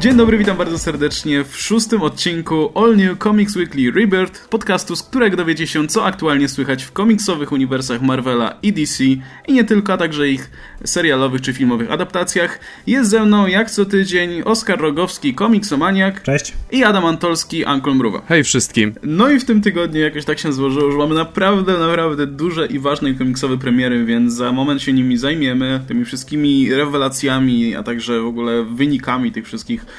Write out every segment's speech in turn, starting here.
Dzień dobry, witam bardzo serdecznie w szóstym odcinku All New Comics Weekly Rebirth, podcastu, z którego dowiecie się, co aktualnie słychać w komiksowych uniwersach Marvela i DC i nie tylko, a także ich serialowych czy filmowych adaptacjach. Jest ze mną jak co tydzień Oskar Rogowski, komiksomaniak. Cześć. I Adam Antolski, Uncle Mruwa. Hej wszystkim. No i w tym tygodniu jakoś tak się złożyło, że mamy naprawdę, naprawdę duże i ważne komiksowe premiery, więc za moment się nimi zajmiemy, tymi wszystkimi rewelacjami, a także w ogóle wynikami tych wszystkich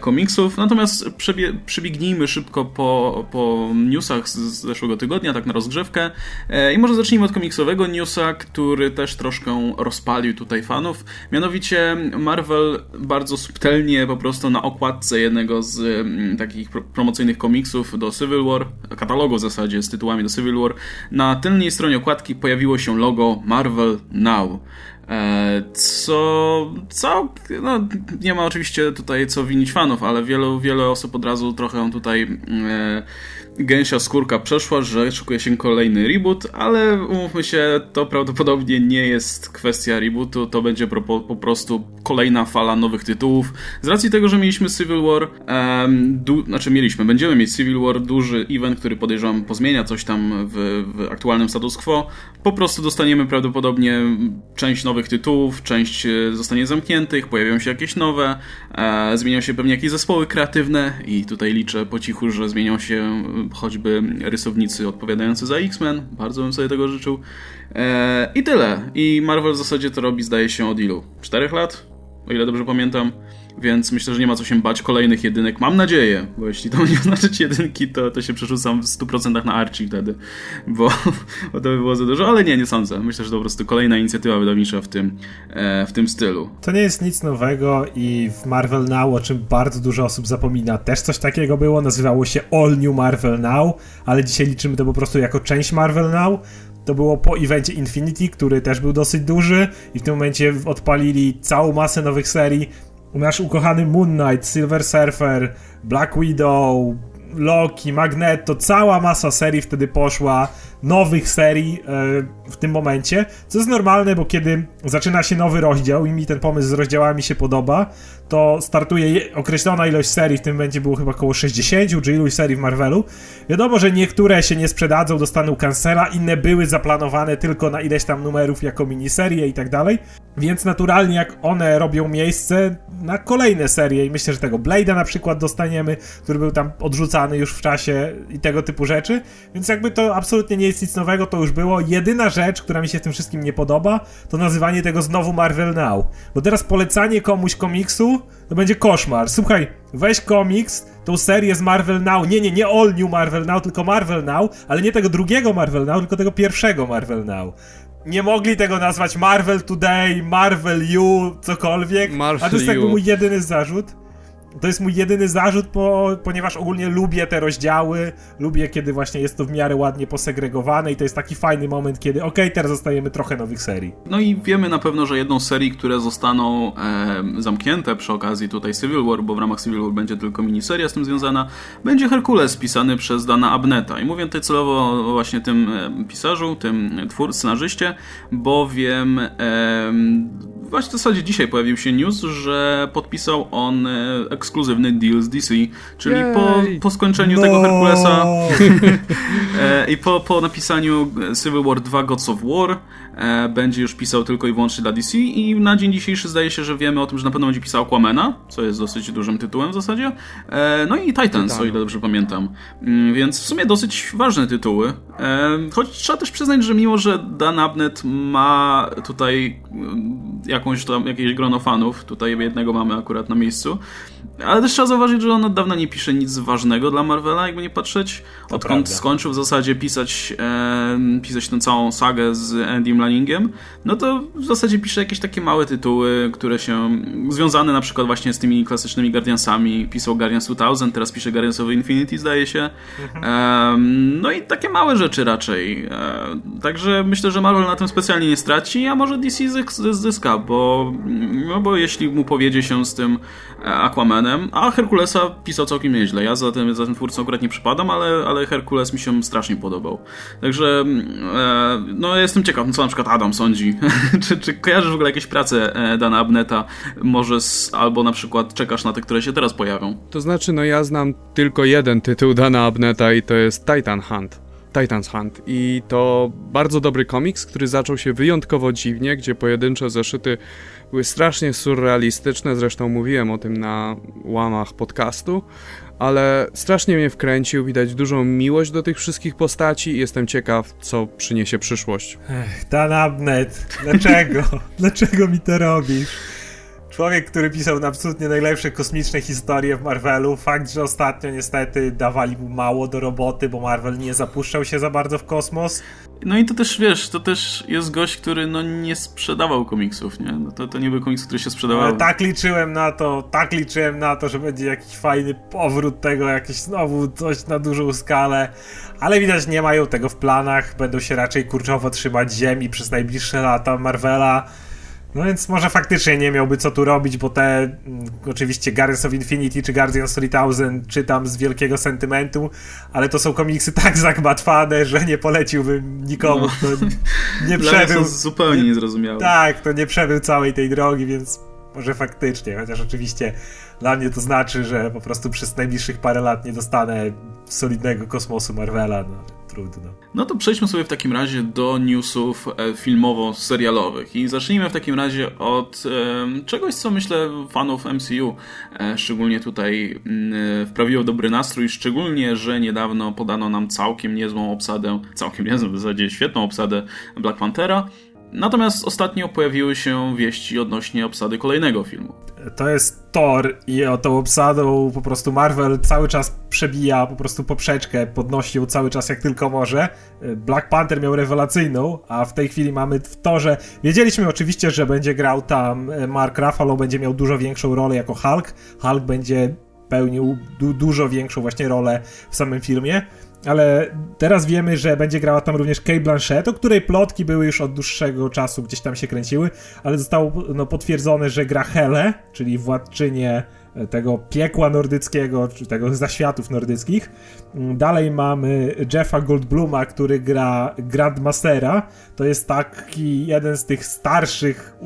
komiksów. Natomiast przebie- szybko po, po newsach z zeszłego tygodnia, tak na rozgrzewkę. E, I może zacznijmy od komiksowego newsa, który też troszkę rozpalił tutaj fanów. Mianowicie Marvel bardzo subtelnie po prostu na okładce jednego z mm, takich pro- promocyjnych komiksów do Civil War, katalogu w zasadzie z tytułami do Civil War, na tylnej stronie okładki pojawiło się logo Marvel Now. E, Co, co, no nie ma oczywiście tutaj co winić fanów, ale wielu, wiele osób od razu trochę tutaj e, gęsia skórka przeszła, że szykuje się kolejny reboot, ale umówmy się, to prawdopodobnie nie jest kwestia rebootu, to będzie po, po prostu kolejna fala nowych tytułów. Z racji tego, że mieliśmy Civil War, em, du, znaczy mieliśmy, będziemy mieć Civil War, duży event, który podejrzewam pozmienia coś tam w, w aktualnym status quo, po prostu dostaniemy prawdopodobnie część nowych tytułów, część e, zostanie zamkniętych, pojawią się jakieś nowe, e, zmienią się pewnie jakieś zespoły kreatywne i tutaj liczę po cichu, że zmienią się e, choćby rysownicy odpowiadający za X-Men, bardzo bym sobie tego życzył. I tyle. I Marvel w zasadzie to robi, zdaje się, od ilu? Czterech lat? O ile dobrze pamiętam. Więc myślę, że nie ma co się bać kolejnych jedynek. Mam nadzieję, bo jeśli to nie oznaczać jedynki, to, to się przerzucam w 100% na Archie wtedy, bo, bo to by było za dużo, ale nie, nie sądzę. Myślę, że to po prostu kolejna inicjatywa wydawnicza w tym, e, w tym stylu. To nie jest nic nowego i w Marvel Now, o czym bardzo dużo osób zapomina, też coś takiego było. Nazywało się All New Marvel Now, ale dzisiaj liczymy to po prostu jako część Marvel Now. To było po evencie Infinity, który też był dosyć duży i w tym momencie odpalili całą masę nowych serii. Nasz ukochany Moon Knight, Silver Surfer, Black Widow, Loki, Magneto, cała masa serii wtedy poszła, nowych serii e, w tym momencie, co jest normalne, bo kiedy zaczyna się nowy rozdział i mi ten pomysł z rozdziałami się podoba, to startuje je- określona ilość serii, w tym momencie było chyba około 60, czy iluś serii w Marvelu. Wiadomo, że niektóre się nie sprzedadzą, dostaną cancela, inne były zaplanowane tylko na ileś tam numerów jako miniserie i tak dalej, więc naturalnie jak one robią miejsce na kolejne serie i myślę, że tego Blade'a na przykład dostaniemy, który był tam odrzucany już w czasie i tego typu rzeczy, więc jakby to absolutnie nie jest nic nowego, to już było. Jedyna rzecz, która mi się w tym wszystkim nie podoba, to nazywanie tego znowu Marvel Now, bo teraz polecanie komuś komiksu to będzie koszmar. Słuchaj, weź komiks, tą serię z Marvel Now, nie, nie, nie All New Marvel Now, tylko Marvel Now, ale nie tego drugiego Marvel Now, tylko tego pierwszego Marvel Now. Nie mogli tego nazwać Marvel Today, Marvel You, cokolwiek. Marvel a to jest jakby mój jedyny zarzut. To jest mój jedyny zarzut, po, ponieważ ogólnie lubię te rozdziały, lubię kiedy właśnie jest to w miarę ładnie posegregowane i to jest taki fajny moment, kiedy okej, teraz dostajemy trochę nowych serii. No i wiemy na pewno, że jedną z serii, które zostaną e, zamknięte przy okazji tutaj Civil War, bo w ramach Civil War będzie tylko miniseria z tym związana, będzie Herkules pisany przez Dana Abneta. I mówię tutaj celowo właśnie tym pisarzu, tym twór, scenarzyście, bowiem e, właśnie w zasadzie dzisiaj pojawił się news, że podpisał on e, ekskluzywny deal z DC, czyli po, Jej. po skończeniu tego Herkulesa E, I po, po napisaniu Civil War 2 Gods of War będzie już pisał tylko i wyłącznie dla DC i na dzień dzisiejszy zdaje się, że wiemy o tym, że na pewno będzie pisał Aquamana, co jest dosyć dużym tytułem w zasadzie. E, no i Titans, o ile dobrze pamiętam. Mm, Więc w sumie dosyć ważne tytuły. E, choć trzeba też przyznać, że mimo, że Dan Abnett ma tutaj mm, jakąś tam, jakieś grono fanów, tutaj jednego mamy akurat na miejscu, ale też trzeba zauważyć, że on od dawna nie pisze nic ważnego dla Marvela, jakby nie patrzeć. Odkąd prawda. skończył w zasadzie pisać, e, pisać tę całą sagę z Andym Lanningiem, no to w zasadzie pisze jakieś takie małe tytuły, które się związane na przykład właśnie z tymi klasycznymi Guardiansami. Pisał Guardians 2000, teraz pisze Guardians of Infinity, zdaje się. E, no i takie małe rzeczy raczej. E, także myślę, że Marvel na tym specjalnie nie straci, a może DC zysk- zyska, bo, no bo jeśli mu powiedzie się z tym e, Aquamanem, a Herkulesa pisał całkiem nieźle. Ja za tym, za tym twórcą akurat nie przypadam, ale, ale Herkules mi się strasznie podobał. Także e, no jestem ciekaw, co na przykład Adam sądzi. czy, czy kojarzysz w ogóle jakieś prace e, Dana Abneta? Może z, albo na przykład czekasz na te, które się teraz pojawią? To znaczy, no ja znam tylko jeden tytuł Dana Abneta i to jest Titan Hunt. Titans Hunt i to bardzo dobry komiks, który zaczął się wyjątkowo dziwnie, gdzie pojedyncze zeszyty były strasznie surrealistyczne, zresztą mówiłem o tym na łamach podcastu, ale strasznie mnie wkręcił, widać dużą miłość do tych wszystkich postaci i jestem ciekaw, co przyniesie przyszłość. Ech, Dan Abnet, dlaczego? dlaczego mi to robisz? Człowiek, który pisał absolutnie najlepsze kosmiczne historie w Marvelu. Fakt, że ostatnio niestety dawali mu mało do roboty, bo Marvel nie zapuszczał się za bardzo w kosmos. No i to też, wiesz, to też jest gość, który no nie sprzedawał komiksów, nie? No to, to nie był komiks, który się sprzedawał. Ale tak liczyłem na to, tak liczyłem na to, że będzie jakiś fajny powrót tego, jakieś znowu coś na dużą skalę, ale widać nie mają tego w planach, będą się raczej kurczowo trzymać ziemi przez najbliższe lata Marvela. No więc może faktycznie nie miałby co tu robić, bo te mm, oczywiście Guardians of Infinity czy Guardians 3000 czytam z wielkiego sentymentu, ale to są komiksy tak zagmatwane, że nie poleciłbym nikomu, no. nie przebył... zupełnie niezrozumiałe. Tak, to nie przebył całej tej drogi, więc może faktycznie, chociaż oczywiście dla mnie to znaczy, że po prostu przez najbliższych parę lat nie dostanę solidnego kosmosu Marvela. No trudno. No to przejdźmy sobie w takim razie do newsów e, filmowo-serialowych i zacznijmy w takim razie od e, czegoś, co myślę fanów MCU e, szczególnie tutaj mm, wprawiło dobry nastrój, szczególnie, że niedawno podano nam całkiem niezłą obsadę, całkiem niezłą, w zasadzie świetną obsadę Black Panthera, Natomiast ostatnio pojawiły się wieści odnośnie obsady kolejnego filmu. To jest Thor i o tą obsadą po prostu Marvel cały czas przebija po prostu poprzeczkę, podnosi ją cały czas jak tylko może. Black Panther miał rewelacyjną, a w tej chwili mamy w Torze... Wiedzieliśmy oczywiście, że będzie grał tam Mark Ruffalo, będzie miał dużo większą rolę jako Hulk. Hulk będzie pełnił du dużo większą właśnie rolę w samym filmie ale teraz wiemy, że będzie grała tam również Kate Blanchett, o której plotki były już od dłuższego czasu, gdzieś tam się kręciły, ale zostało no, potwierdzone, że gra Hele, czyli władczynię e, tego piekła nordyckiego, czy tego zaświatów nordyckich. Mm, dalej mamy Jeffa Goldbluma, który gra Grandmastera. To jest taki jeden z tych starszych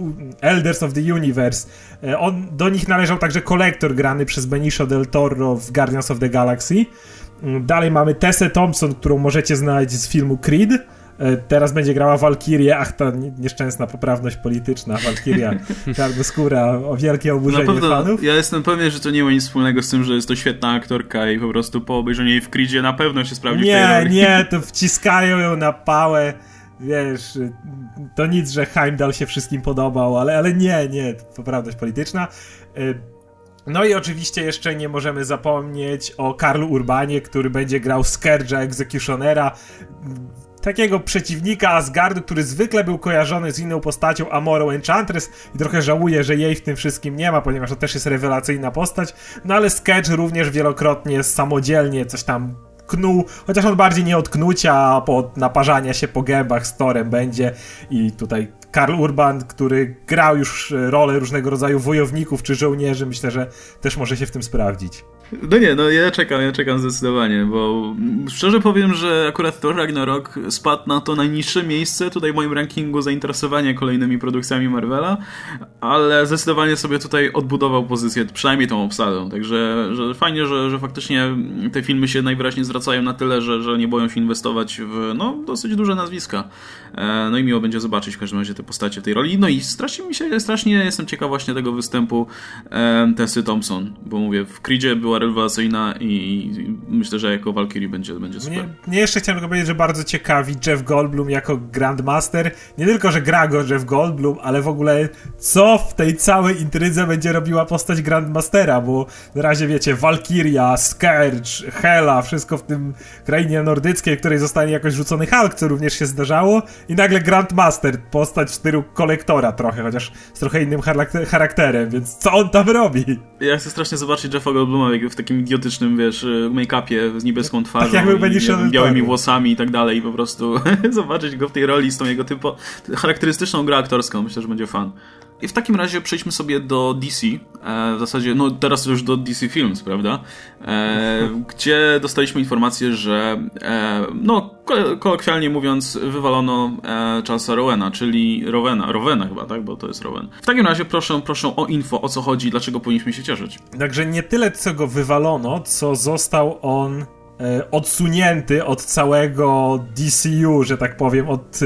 Elders of the Universe. E, on, do nich należał także kolektor grany przez Benicio del Toro w Guardians of the Galaxy. Dalej mamy Tessę Thompson, którą możecie znać z filmu Creed. E, teraz będzie grała Walkirię, ach ta nieszczęsna poprawność polityczna, Walkiria czarnoskóra, o wielkie oburzenie Na pewno, fanów. Ja jestem pewien, że to nie ma nic wspólnego z tym, że jest to świetna aktorka i po prostu po obejrzeniu jej w Creedzie na pewno się sprawdzi nie, w tej roli. Nie, to wciskają ją na pałę, wiesz, to nic, że Heimdall się wszystkim podobał, ale, ale nie, nie, poprawność polityczna. No i oczywiście jeszcze nie możemy zapomnieć o Karlu Urbanie, który będzie grał Scourge'a Executionera, takiego przeciwnika Asgardu, który zwykle był kojarzony z inną postacią Amorą Enchantress i trochę żałuję, że jej w tym wszystkim nie ma, ponieważ to też jest rewelacyjna postać, no ale Sketch również wielokrotnie samodzielnie coś tam knuł, chociaż on bardziej nie od knucia, a po naparzania się po gębach z Torem będzie. I tutaj Karl Urban, który grał już rolę różnego rodzaju wojowników czy żołnierzy, myślę, że też może się w tym sprawdzić. No nie, no ja czekam, ja czekam zdecydowanie, bo szczerze powiem, że akurat Thor Ragnarok spadł na to najniższe miejsce tutaj w moim rankingu zainteresowania kolejnymi produkcjami Marvela, ale zdecydowanie sobie tutaj odbudował pozycję, przynajmniej tą obsadą, także że fajnie, że, że faktycznie te filmy się najwyraźniej zwracają na tyle, że, że nie boją się inwestować w no, dosyć duże nazwiska. E, no i miło będzie zobaczyć w każdym razie te postacie tej roli. No i strasznie mi się, strasznie jestem ciekaw właśnie tego występu e, Tessy Thompson, bo mówię, w Creedzie była rewelacyjna i myślę, że jako Valkyrie będzie, będzie super. Mnie jeszcze chciałem tylko powiedzieć, że bardzo ciekawi Jeff Goldblum jako Grandmaster. Nie tylko, że gra go Jeff Goldblum, ale w ogóle co w tej całej intrydze będzie robiła postać Grandmastera, bo na razie wiecie, Valkyria, Scourge, Hela, wszystko w tym krainie nordyckiej, której zostanie jakoś rzucony Hulk, co również się zdarzało i nagle Grandmaster, postać w stylu kolektora trochę, chociaż z trochę innym charakterem, więc co on tam robi? Ja chcę strasznie zobaczyć Jeffa Goldbluma w takim idiotycznym, wiesz, make-upie z niebieską twarzą, tak i, wiem, białymi włosami i tak dalej i po prostu zobaczyć go w tej roli z tą jego typo charakterystyczną grą aktorską, myślę, że będzie fan. I w takim razie przejdźmy sobie do DC. E, w zasadzie, no teraz już do DC Films, prawda? E, gdzie dostaliśmy informację, że e, no kolokwialnie mówiąc wywalono Charlesa Rowena, czyli Rowena, Rowena chyba, tak? Bo to jest Rowen. W takim razie proszę, proszę o info, o co chodzi, dlaczego powinniśmy się cieszyć. Także nie tyle co go wywalono, co został on odsunięty od całego DCU, że tak powiem, od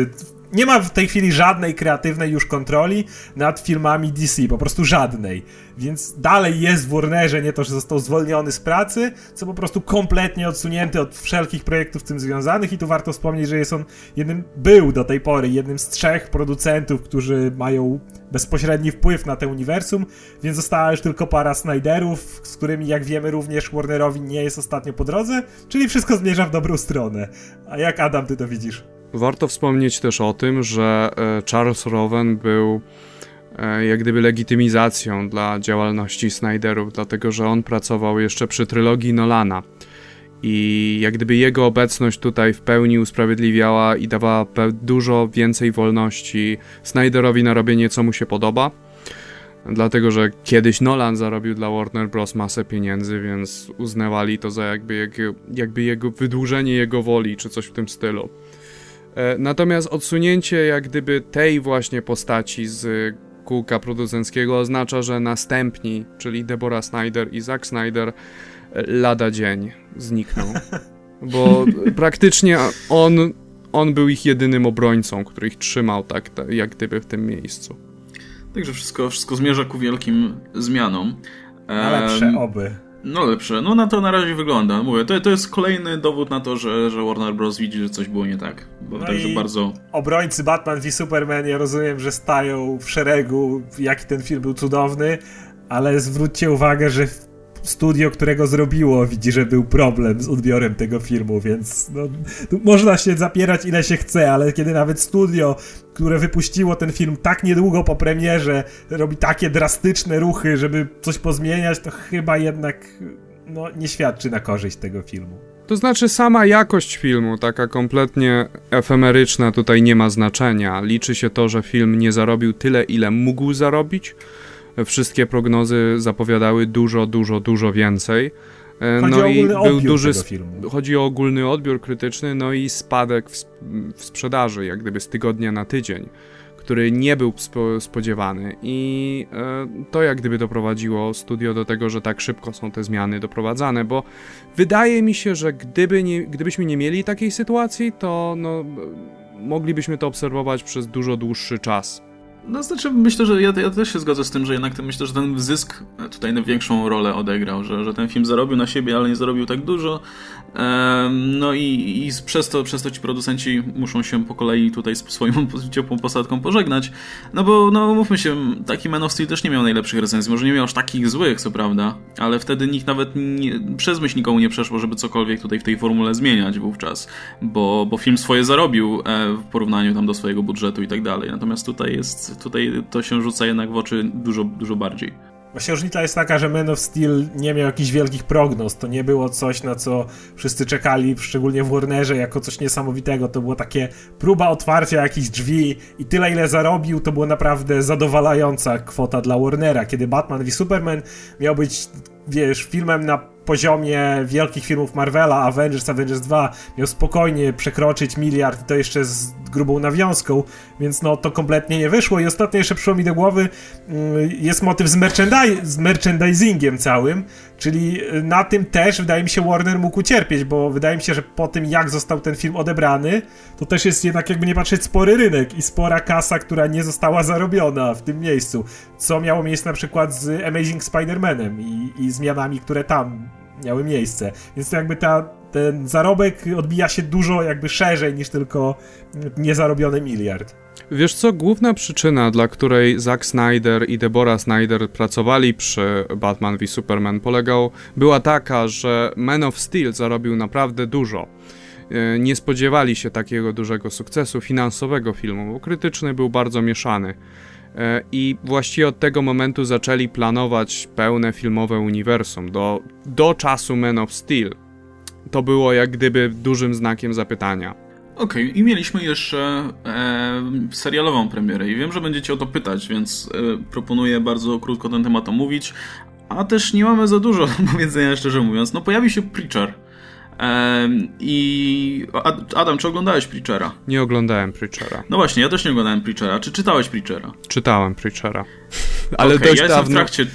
nie ma w tej chwili żadnej kreatywnej już kontroli nad filmami DC, po prostu żadnej. Więc dalej jest w Warnerze nie to, że został zwolniony z pracy, co po prostu kompletnie odsunięty od wszelkich projektów z tym związanych i tu warto wspomnieć, że jest on jednym, był do tej pory jednym z trzech producentów, którzy mają bezpośredni wpływ na te uniwersum, więc została już tylko para Snyderów, z którymi jak wiemy również Warnerowi nie jest ostatnio po drodze, czyli wszystko zmierza w dobrą stronę. A jak Adam, ty to widzisz? Warto wspomnieć też o tym, że e, Charles Rowan był e, jak gdyby legitymizacją dla działalności Snyderów, dlatego że on pracował jeszcze przy trylogii Nolana. I jak gdyby jego obecność tutaj w pełni usprawiedliwiała i dawała dużo więcej wolności Snyderowi na robienie, co mu się podoba. Dlatego, że kiedyś Nolan zarobił dla Warner Bros. masę pieniędzy, więc uznawali to za jakby, jakby, jakby jego wydłużenie jego woli, czy coś w tym stylu. E, natomiast odsunięcie jak gdyby tej właśnie postaci z kółka producenckiego oznacza, że następni, czyli Deborah Snyder i Zack Snyder, e, lada dzień znikną. Bo praktycznie on, on był ich jedynym obrońcą, który ich trzymał tak, jak gdyby w tym miejscu. Także wszystko, wszystko zmierza ku wielkim zmianom. Na lepsze oby. No lepsze. No na to na razie wygląda. Mówię, to, to jest kolejny dowód na to, że, że Warner Bros. widzi, że coś było nie tak. Bo no także bardzo... Obrońcy Batman v Superman, ja rozumiem, że stają w szeregu, jaki ten film był cudowny, ale zwróćcie uwagę, że studio, którego zrobiło, widzi, że był problem z odbiorem tego filmu, więc no, można się zapierać ile się chce, ale kiedy nawet studio, które wypuściło ten film tak niedługo po premierze, robi takie drastyczne ruchy, żeby coś pozmieniać, to chyba jednak no, nie świadczy na korzyść tego filmu. To znaczy sama jakość filmu, taka kompletnie efemeryczna, tutaj nie ma znaczenia. Liczy się to, że film nie zarobił tyle, ile mógł zarobić, wszystkie prognozy zapowiadały dużo, dużo, dużo więcej. E, chodzi no i był duży. Chodzi o ogólny odbiór krytyczny, no i spadek w, w, sprzedaży, jak gdyby z tygodnia na tydzień, który nie był spo, spodziewany. I e, to jak gdyby doprowadziło studio do tego, że tak szybko są te zmiany doprowadzane, bo wydaje mi się, że gdyby nie, gdybyśmy nie mieli takiej sytuacji, to no, moglibyśmy to obserwować przez dużo dłuższy czas. No znaczy, myślę, że ja, ja, też się zgodzę z tym, że jednak ten, myślę, że ten zysk tutaj największą rolę odegrał, że, że ten film zarobił na siebie, ale nie zarobił tak dużo. No i, i przez, to, przez to ci producenci muszą się po kolei tutaj z swoją ciepłą posadką pożegnać. No bo, no mówmy się, taki Man of Steel też nie miał najlepszych recenzji. Może nie miał aż takich złych, co prawda, ale wtedy nikt nawet nie, przez myśl nikomu nie przeszło, żeby cokolwiek tutaj w tej formule zmieniać wówczas, bo, bo film swoje zarobił e, w porównaniu tam do swojego budżetu i tak dalej. Natomiast tutaj jest, tutaj to się rzuca jednak w oczy dużo, dużo bardziej. Właśnie różnica jest taka, że Man of Steel nie miał jakichś wielkich prognoz. To nie było coś, na co wszyscy czekali, szczególnie w Warnerze, jako coś niesamowitego. To było takie próba otwarcia jakichś drzwi i tyle, ile zarobił, to była naprawdę zadowalająca kwota dla Warnera. Kiedy Batman v Superman miał być, wiesz, filmem na poziomie wielkich filmów Marvela, Avengers, Avengers 2 miał spokojnie przekroczyć miliard, to jeszcze z grubą nawiązką, więc no to kompletnie nie wyszło. I ostatnio jeszcze przyszło mi do głowy, mm, jest motyw z, z merchandisingiem całym, czyli y, na tym też wydaje mi się Warner mógł ucierpieć, bo wydaje mi się, że po tym jak został ten film odebrany, to też jest jednak jakby nie patrzeć spory rynek i spora kasa, która nie została zarobiona w tym miejscu, co miało miejsce na przykład z Amazing Spider-Manem i, i zmianami, które tam miały miejsce. Więc to jakby ta, ten zarobek odbija się dużo jakby szerzej niż tylko niezarobiony miliard. Wiesz co, główna przyczyna, dla której Zack Snyder i Deborah Snyder pracowali przy Batman v Superman polegał, była taka, że Man of Steel zarobił naprawdę dużo. E, nie spodziewali się takiego dużego sukcesu finansowego filmu, bo krytyczny był bardzo mieszany. E, I właściwie od tego momentu zaczęli planować pełne filmowe uniwersum. Do, do czasu Man of Steel to było jak gdyby dużym znakiem zapytania. Okej, okay. i mieliśmy jeszcze e, serialową premierę i wiem, że będziecie o to pytać, więc e, proponuję bardzo krótko ten temat omówić, a też nie mamy za dużo powiedzenia, szczerze mówiąc. No pojawi się Preacher, i Adam, czy oglądałeś Preachera? Nie oglądałem Preachera. No właśnie, ja też nie oglądałem Preachera. Czy czytałeś Preachera? Czytałem Preachera. Ale okay, dość ja dawno. Jestem w trakcie,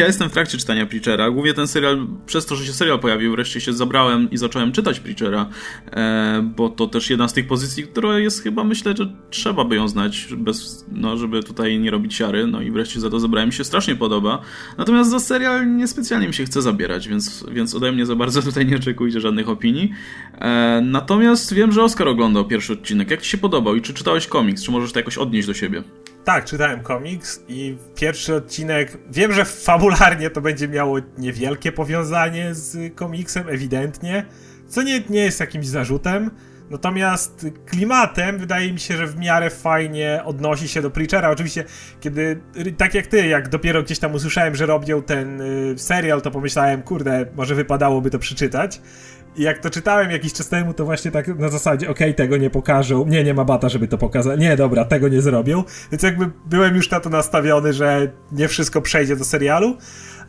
ja jestem w trakcie czytania Preachera. Głównie ten serial, przez to, że się serial pojawił, wreszcie się zabrałem i zacząłem czytać Preachera, e, bo to też jedna z tych pozycji, która jest chyba, myślę, że trzeba by ją znać, bez, no, żeby tutaj nie robić siary. No i wreszcie za to zabrałem. Mi się strasznie podoba. Natomiast za serial niespecjalnie mi się chce zabierać, więc, więc ode mnie za bardzo tutaj nie oczekujcie żadnych opinii. E, natomiast wiem, że Oskar oglądał pierwszy odcinek. Jak ci się podobał i czy czytałeś komiks? Czy możesz to jakoś odnieść do siebie? Tak, czytałem komiks i pierwszy odcinek. Wiem, że fabularnie to będzie miało niewielkie powiązanie z komiksem, ewidentnie, co nie, nie jest jakimś zarzutem. Natomiast klimatem wydaje mi się, że w miarę fajnie odnosi się do Preachera. Oczywiście, kiedy, tak jak ty, jak dopiero gdzieś tam usłyszałem, że robią ten y, serial, to pomyślałem, kurde, może wypadałoby to przeczytać. Jak to czytałem jakiś czas temu, to właśnie tak na zasadzie, okej, okay, tego nie pokażą, nie, nie ma bata, żeby to pokazać, nie, dobra, tego nie zrobią. Więc jakby byłem już na to nastawiony, że nie wszystko przejdzie do serialu,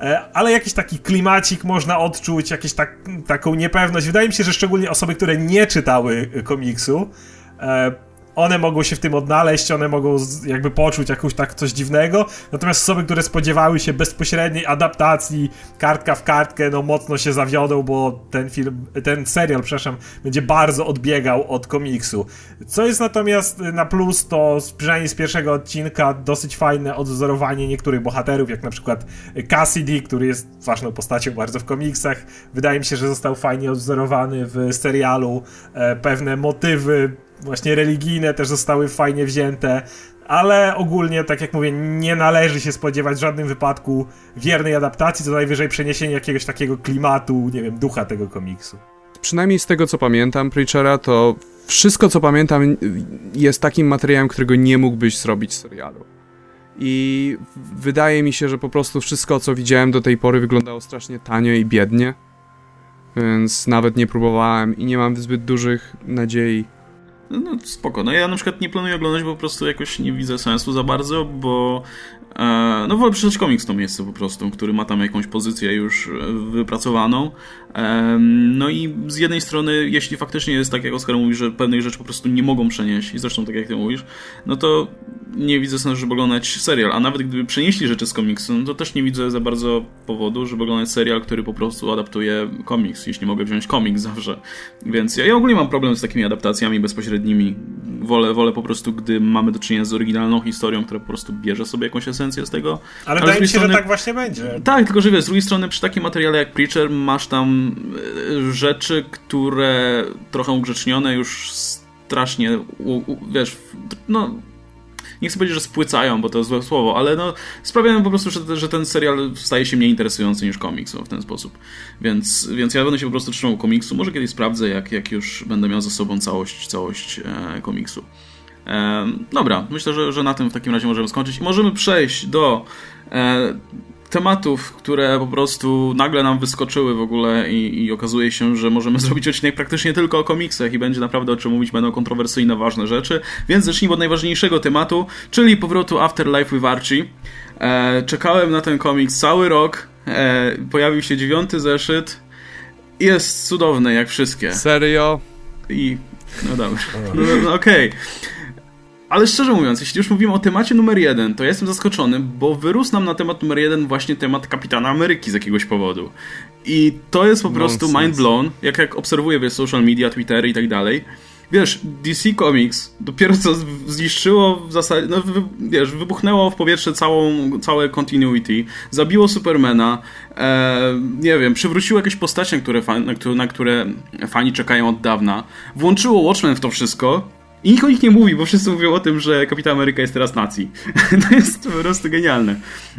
e, ale jakiś taki klimacik można odczuć, jakąś tak, taką niepewność. Wydaje mi się, że szczególnie osoby, które nie czytały komiksu, e, one mogą się w tym odnaleźć, one mogą jakby poczuć jakąś tak coś dziwnego, natomiast osoby, które spodziewały się bezpośredniej adaptacji kartka w kartkę, no mocno się zawiodą, bo ten film, ten serial, przepraszam, będzie bardzo odbiegał od komiksu. Co jest natomiast na plus, to przynajmniej z pierwszego odcinka dosyć fajne odwzorowanie niektórych bohaterów, jak na przykład Cassidy, który jest ważną postacią bardzo w komiksach. Wydaje mi się, że został fajnie odwzorowany w serialu. E, pewne motywy właśnie religijne też zostały fajnie wzięte, ale ogólnie, tak jak mówię, nie należy się spodziewać w żadnym wypadku wiernej adaptacji, co najwyżej przeniesienie jakiegoś takiego klimatu, nie wiem, ducha tego komiksu. Przynajmniej z tego, co pamiętam Preachera, to wszystko, co pamiętam, jest takim materiałem, którego nie mógłbyś zrobić w serialu. I wydaje mi się, że po prostu wszystko, co widziałem do tej pory, wyglądało strasznie tanio i biednie. Więc nawet nie próbowałem i nie mam zbyt dużych nadziei no, spoko. No ja na przykład nie planuję oglądać, bo po prostu jakoś nie widzę sensu za bardzo, bo e, no wolę przeczytać komiks to miejsce po prostu, który ma tam jakąś pozycję już e, wypracowaną. No i z jednej strony, jeśli faktycznie jest tak, jak Oskar mówi, że pewnych rzeczy po prostu nie mogą przenieść i zresztą tak jak ty mówisz, no to nie widzę sensu, żeby oglądać serial, a nawet gdyby przenieśli rzeczy z komiksu, no to też nie widzę za bardzo powodu, żeby oglądać serial, który po prostu adaptuje komiks, jeśli mogę wziąć komiks zawsze. Więc ja, ja ogólnie mam problem z takimi adaptacjami bezpośrednimi. Wolę, wolę po prostu, gdy mamy do czynienia z oryginalną historią, która po prostu bierze sobie jakąś esencję z tego. Ale, wydaje mi się, strony... że tak właśnie będzie. Tak, tylko że wiesz, z drugiej strony przy takim materiale jak Preacher masz tam e, rzeczy, które trochę ugrzecznione już strasznie, wiesz, no nie chcę powiedzieć, że spłycają, bo to złe słowo, ale no sprawiają po prostu, że, że ten serial staje się mniej interesujący niż komiks w ten sposób. Więc, więc ja będę się po prostu trzymał komiksu. Może kiedyś sprawdzę, jak, jak już będę miał za sobą całość, całość e, komiksu. E, dobra, myślę, że, że na tym w takim razie możemy skończyć możemy przejść do e, tematów, które po prostu nagle nam wyskoczyły w ogóle i, i, okazuje się, że możemy zrobić odcinek praktycznie tylko o komiksach i będzie naprawdę o czym mówić, będą kontrowersyjne, ważne rzeczy. Więc zacznijmy od najważniejszego tematu, czyli powrotu Afterlife with Archie. E, czekałem na ten komiks cały rok, e, pojawił się dziewiąty zeszyt i jest cudowny jak wszystkie. Serio? I... no dobra, no, no okej. Okay. Ale szczerze mówiąc, jeśli już mówimy o temacie numer jeden, to ja jestem zaskoczony, bo wyrósł nam na temat numer jeden właśnie temat Kapitana Ameryki z jakiegoś powodu. I to jest po prostu mind blown, jak, jak obserwuję wiesz, social media, Twittery i tak dalej. Wiesz, DC Comics dopiero co zniszczyło w zasadzie, no wiesz, wybuchnęło w powietrze całą, całe continuity, zabiło Supermana, e, nie wiem, przywróciło jakieś postacie, które, na, które, na które fani czekają od dawna, włączyło Watchmen w to wszystko i nikt o nich nie mówi, bo wszyscy mówią o tym, że Kapitan Ameryka jest teraz nacji. to jest po prostu genialne.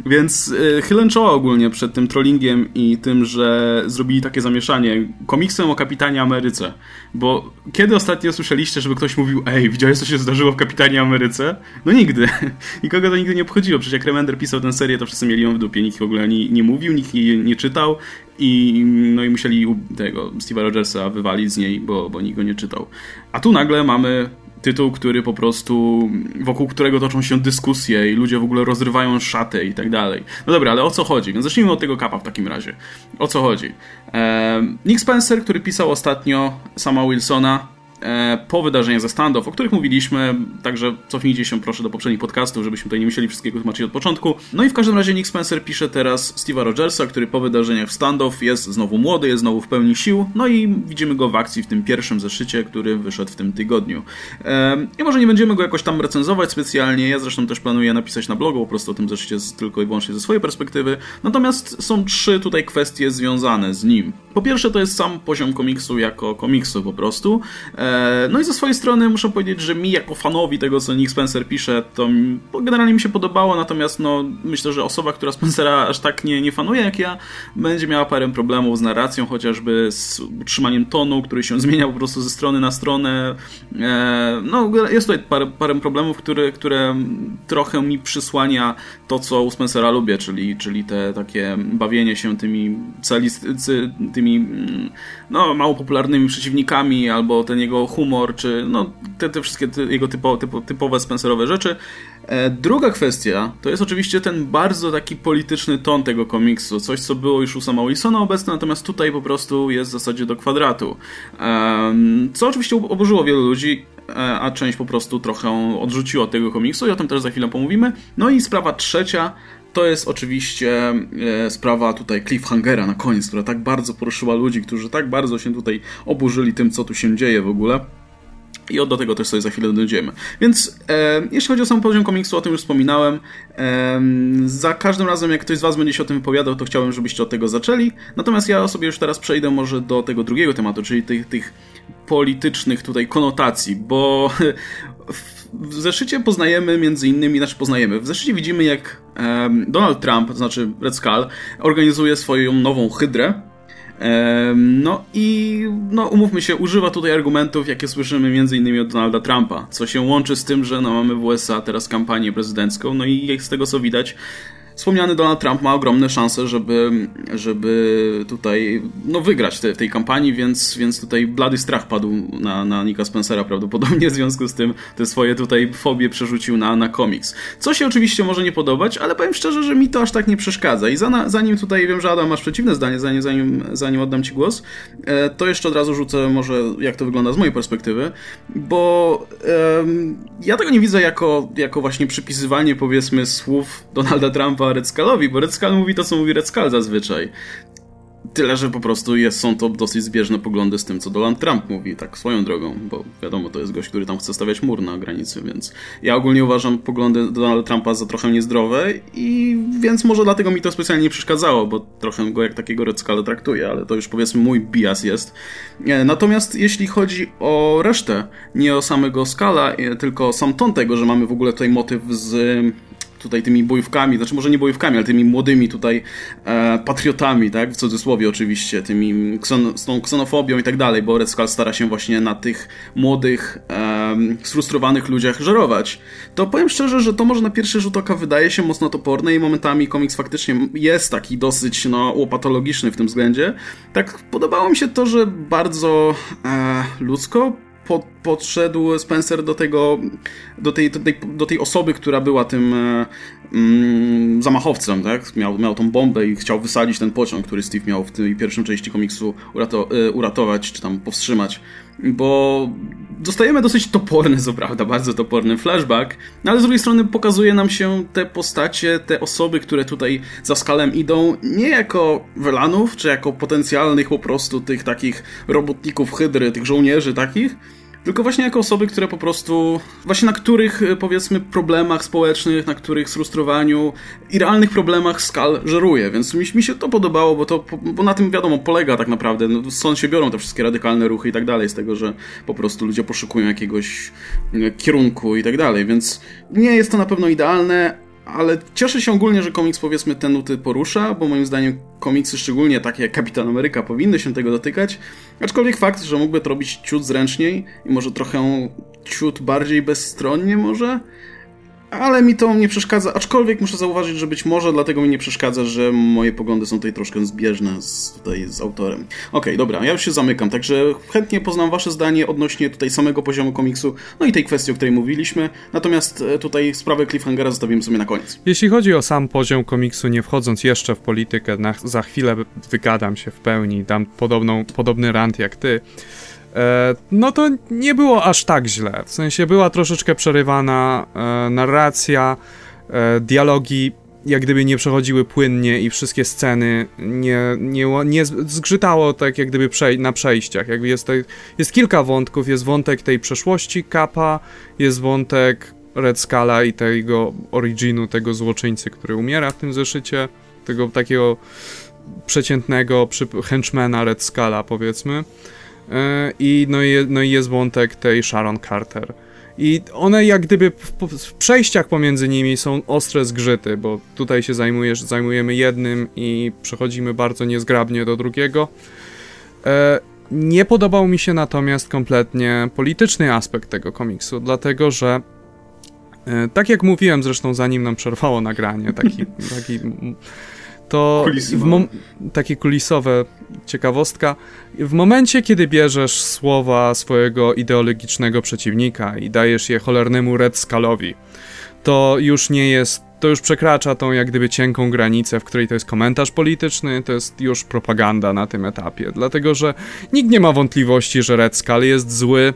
Więc y, chylę czoła ogólnie przed tym trollingiem i tym, że zrobili takie zamieszanie komiksem o Kapitanie Ameryce. Bo kiedy ostatnio słyszeliście, żeby ktoś mówił ej, widziałeś co się zdarzyło w Kapitanie Ameryce? No nigdy. Nikogo to nigdy nie obchodziło. Przecież jak Remender pisał tę serię, to wszyscy mieli ją w dupie. Nikt w ogóle nie, nie mówił, nikt jej nie czytał i, no i musieli tego Steve'a Rogersa wywalić z niej, bo, bo nikt go nie czytał. A tu nagle mamy tytuł, który po prostu, wokół którego toczą się dyskusje i ludzie w ogóle rozrywają szatę i tak dalej. No dobra, ale o co chodzi? Więc zacznijmy od tego kapa w takim razie. O co chodzi? Nick Spencer, który pisał ostatnio sama Wilsona, po wydarzeniach ze standów, o których mówiliśmy, także cofnijcie się proszę do poprzednich podcastów, żebyśmy tutaj nie musieli wszystkiego tłumaczyć od początku. No i w każdym razie Nick Spencer pisze teraz Steve'a Rogersa, który po wydarzeniach w standów jest znowu młody, jest znowu w pełni sił, no i widzimy go w akcji w tym pierwszym zeszycie, który wyszedł w tym tygodniu. I może nie będziemy go jakoś tam recenzować specjalnie, ja zresztą też planuję napisać na blogu po prostu o tym zeszycie tylko i wyłącznie ze swojej perspektywy, natomiast są trzy tutaj kwestie związane z nim. Po pierwsze to jest sam poziom komiksu jako komiksu po prostu, E, no i ze swojej strony muszę powiedzieć, że mi jako fanowi tego, co Nick Spencer pisze, to generalnie mi się podobało, natomiast no, myślę, że osoba, która Spencera aż tak nie, nie fanuje jak ja, będzie miała parę problemów z narracją, chociażby z utrzymaniem tonu, który się zmienia po prostu ze strony na stronę. E, no, jest tutaj parę, parę problemów, które, które trochę mi przysłania to, co u Spencera lubię, czyli, czyli te takie bawienie się tymi, tymi mm, no, mało popularnymi przeciwnikami, albo ten jego humor, czy no, te, te wszystkie jego typo, typo, typowe Spencerowe rzeczy. E, druga kwestia to jest oczywiście ten bardzo taki polityczny ton tego komiksu, coś co było już u sama Wilsona obecne, natomiast tutaj po prostu jest w zasadzie do kwadratu. Co oczywiście oburzyło wielu ludzi, e, a część po prostu trochę odrzuciła od tego komiksu i o tym też za chwilę pomówimy. No i sprawa trzecia to jest oczywiście e, sprawa tutaj cliffhangera na koniec, która tak bardzo poruszyła ludzi, którzy tak bardzo się tutaj oburzyli tym, co tu się dzieje w ogóle. I do tego też sobie za chwilę dojdziemy. Więc e, jeśli chodzi o sam poziom komiksu, o tym już wspominałem. E, za każdym razem, jak ktoś z Was będzie się o tym wypowiadał, to chciałbym, żebyście od tego zaczęli. Natomiast ja sobie już teraz przejdę może do tego drugiego tematu, czyli tych, tych politycznych tutaj konotacji, bo w zeszycie poznajemy między innymi, znaczy poznajemy, w zeszycie widzimy jak um, Donald Trump, to znaczy Red Skull, organizuje swoją nową hydrę. No i no, umówmy się, używa tutaj argumentów, jakie słyszymy innymi od Donalda Trumpa, co się łączy z tym, że no, mamy w USA teraz kampanię prezydencką, no i z tego co widać, wspomniany Donald Trump ma ogromne szanse, żeby, żeby tutaj no, wygrać te, w tej kampanii, więc, więc tutaj blady strach padł na, na Nika Spencera prawdopodobnie w związku z tym te swoje tutaj fobie przerzucił na, na komiks. Co się oczywiście może nie podobać, ale powiem szczerze, że mi to aż tak nie przeszkadza. I za, zanim tutaj wiem, że Adam masz przeciwne zdanie, zanim, zanim, zanim oddam Ci głos, e, to jeszcze od razu rzucę może jak to wygląda z mojej perspektywy, bo ja tego nie widzę jako, jako właśnie przypisywanie powiedzmy słów Donalda Trumpa Red Skull bo Red Skull mówi to, co mówi Red Skull zazwyczaj. Tyle, że po prostu jest, są to dosyć zbieżne poglądy z tym, co Donald Trump mówi, tak swoją drogą, bo wiadomo, to jest gość, który tam chce stawiać mur na granicy, więc ja ogólnie uważam poglądy Donalda Trumpa za trochę niezdrowe i więc może dlatego mi to specjalnie nie przeszkadzało, bo trochę go jak takiego Red Skull traktuję, ale to już powiedzmy mój bias jest. Natomiast jeśli chodzi o resztę, nie o samego Skala, tylko sam ton tego, że mamy w ogóle tutaj motyw z tutaj tymi bojówkami, znaczy może nie bojówkami, ale tymi młodymi tutaj e, patriotami, tak, w cudzysłowie oczywiście, tymi kson, z tą ksenofobią i tak dalej, bo Red Skull stara się właśnie na tych młodych, e, sfrustrowanych ludziach żerować. To powiem szczerze, że to może na pierwszy rzut oka wydaje się mocno toporne i momentami komiks faktycznie jest taki dosyć, no, łopatologiczny w tym względzie. Tak podobało mi się to, że bardzo e, ludzko pod, podszedł Spencer do tego, do tej, do tej, do tej osoby, która była tym e, mm, zamachowcem, tak? Miał, miał tą bombę i chciał wysadzić ten pociąg, który Steve miał w tej pierwszej części komiksu urato, e, uratować, czy tam powstrzymać. Bo dostajemy dosyć toporny, co prawda, bardzo toporny flashback, no ale z drugiej strony pokazuje nam się te postacie, te osoby, które tutaj za skalem idą, nie jako Welanów, czy jako potencjalnych po prostu tych takich robotników hydry, tych żołnierzy takich, tylko właśnie jako osoby, które po prostu, właśnie na których e, powiedzmy problemach społecznych, na których sfrustrowaniu i realnych problemach skal żeruje, więc mi, mi się to podobało, bo to, bo na tym wiadomo, polega tak naprawdę, no, stąd się biorą te wszystkie radykalne ruchy i tak dalej, z tego, że po prostu ludzie poszukują jakiegoś e, kierunku i tak dalej, więc nie jest to na pewno idealne, ale cieszę się ogólnie, że komiks powiedzmy te nuty porusza, bo moim zdaniem komiksy, szczególnie takie jak Kapitan Ameryka, powinny się tego dotykać. Aczkolwiek fakt, że mógłby to robić ciut zręczniej i może trochę ciut bardziej bezstronnie może, ale mi to nie przeszkadza, aczkolwiek muszę zauważyć, że być może dlatego mi nie przeszkadza, że moje poglądy są tutaj troszkę zbieżne z, tutaj z autorem. Okej, okay, dobra, ja już się zamykam, także chętnie poznam wasze zdanie odnośnie tutaj samego poziomu komiksu, no i tej kwestii, o której mówiliśmy, natomiast e, tutaj sprawę cliffhangera zostawimy sobie na koniec. Jeśli chodzi o sam poziom komiksu, nie wchodząc jeszcze w politykę, na, za chwilę wygadam się w pełni, dam podobną, podobny rant jak ty, no to nie było aż tak źle. W sensie była troszeczkę przerywana e, narracja, e, dialogi jak gdyby nie przechodziły płynnie i wszystkie sceny nie, nie, nie zgrzytało tak jak gdyby na przejściach. Jakby jest, jest kilka wątków, jest wątek tej przeszłości Kappa, jest wątek Red Scala i tego originu, tego złoczyńcy, który umiera w tym zeszycie, tego takiego przeciętnego henchmana Red Scala powiedzmy. E, I no, i no i jest wątek tej Sharon Carter. I one jak gdyby w, w, przejściach pomiędzy nimi są ostre zgrzyty, bo tutaj się zajmujesz, zajmujemy jednym i przechodzimy bardzo niezgrabnie do drugiego. E, nie podobał mi się natomiast kompletnie polityczny aspekt tego komiksu, dlatego że e, tak jak mówiłem zresztą zanim nam przerwało nagranie, taki, taki to mom- takie kulisowe ciekawostka. W momencie, kiedy bierzesz słowa swojego ideologicznego przeciwnika i dajesz je cholernemu Red Skalowi, to już nie jest, to już przekracza tą jak gdyby cienką granicę, w której to jest komentarz polityczny, to jest już propaganda na tym etapie, dlatego że nikt nie ma wątpliwości, że Red Skull jest zły,